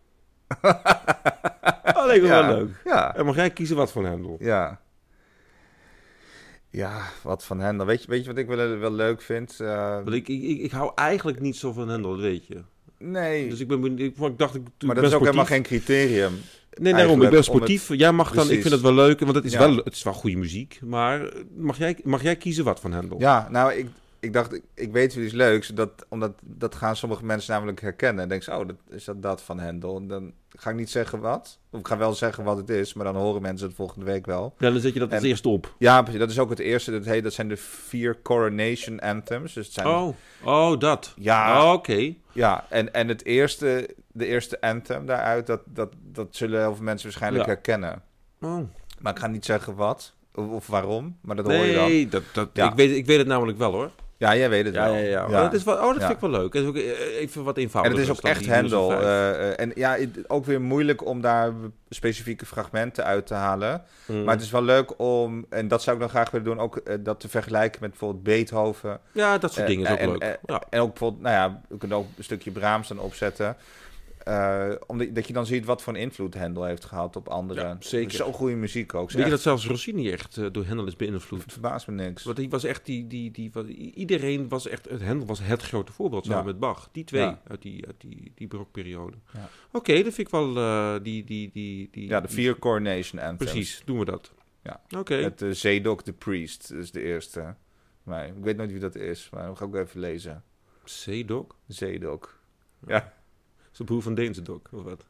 B: dat me
A: ja.
B: wel leuk.
A: Ja,
B: En mag jij kiezen wat van Hendel?
A: ja. Ja, wat van Hendel. Weet je, weet je wat ik wel, wel leuk vind? Eh,
B: Want ik, ik, ik, ik hou eigenlijk niet zo van Hendel, dat weet je.
A: nee,
B: Dus ik, ben, ik, ik dacht, ik, ik
A: maar dat is ook helemaal geen criterium.
B: Nee, daarom. Ik ben sportief. Jij mag dan. Ik vind het wel leuk, want het is,
A: Ja.
B: wel, het is wel goede muziek. Maar mag jij, mag jij kiezen wat van Hendel?
A: Ja, nou, ik, ik dacht, ik, ik weet iets leuks. Dat, omdat dat gaan sommige mensen namelijk herkennen. En denken ze, oh, dat, is dat dat van Hendel? En dan ga ik niet zeggen wat. Of ik ga wel zeggen wat het is, maar dan horen mensen het volgende week wel.
B: Ja, dan zet je dat als
A: En-
B: eerste op.
A: Ja, precies. Dat is ook het eerste. Dat, heet, dat zijn de vier Coronation Anthems. Dus het zijn,
B: Oh, oh dat.
A: Ja.
B: Oh, Oké.
A: Ja, en, en het eerste, de eerste anthem daaruit, dat, dat, dat zullen heel veel mensen waarschijnlijk
B: Ja.
A: herkennen.
B: Oh.
A: Maar ik ga niet zeggen wat of, of waarom, maar dat hoor je dan.
B: Nee, dat, dat,
A: Ja.
B: ik, weet, ik weet het namelijk wel hoor.
A: Ja, jij weet het
B: Ja,
A: wel.
B: ja, ja. Dat is wel, oh, dat
A: Ja.
B: vind ik wel leuk. Is ook eh, even wat
A: En
B: eenvoudiger.
A: het is ook echt.
B: Five.
A: eh, eh, en ja, ook weer moeilijk om daar specifieke fragmenten uit te halen.
B: Mm.
A: Maar het is wel leuk om, en dat zou ik dan graag willen doen, ook eh, dat te vergelijken met bijvoorbeeld Beethoven.
B: Ja, dat soort dingen is ook
A: en,
B: leuk. ja.
A: En ook bijvoorbeeld, nou ja, we kunnen ook een stukje Brahms dan opzetten. Eh, omdat dat je dan ziet wat voor een invloed Hendel heeft gehad op anderen.
B: Ja, zeker.
A: Zo goede muziek ook.
B: Weet je dat zelfs Rossini echt eh, door Hendel is beïnvloed?
A: Het verbaast me niks.
B: Want die was echt die, die, die, iedereen was echt, Hendel was het grote voorbeeld samen
A: Ja.
B: met Bach. Die twee
A: Ja.
B: uit die, uit die, die barokperiode.
A: Ja.
B: Oké, dat vind ik wel, eh, die, die, die, die...
A: Ja, de vier Coronation Anthems.
B: Precies, doen we dat.
A: Ja.
B: Oké.
A: Met uh, Zedok the Priest, dat is de eerste. Maar ik weet nooit wie dat is, maar dat ga ik ook even lezen.
B: C-Doc?
A: Zedok.
B: Is de broer van Deense Dok, of wat?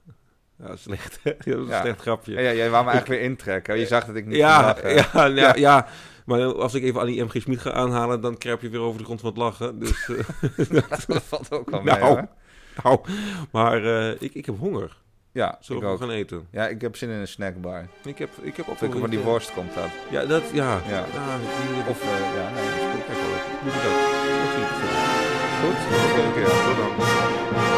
B: Ja, slecht. hè? Ja, dat is een
A: Ja.
B: slecht grapje.
A: Ja, ja, jij wou me eigenlijk weer intrekken. Je zag dat ik niet
B: Ja, ja, ja,
A: Ja.
B: Maar als ik even aan die MG Smit ga aanhalen, dan kruip je weer over de grond van het lachen. Dus, eh,
A: dat valt ook wel mee,
B: Nou,
A: hoor.
B: nou, maar eh, ik, ik heb honger.
A: Ja,
B: Zullen we
A: ook.
B: gaan eten?
A: Ja, ik heb zin in een snackbar.
B: Ik heb, ik heb ook
A: van die worst komt dat.
B: Ja, dat, ja.
A: Ja.
B: die,
A: Of, eh, ja, nee, dat is goed.
B: Doe dat. Dat.
A: Goed, tot de volgende keer.
B: Tot dan.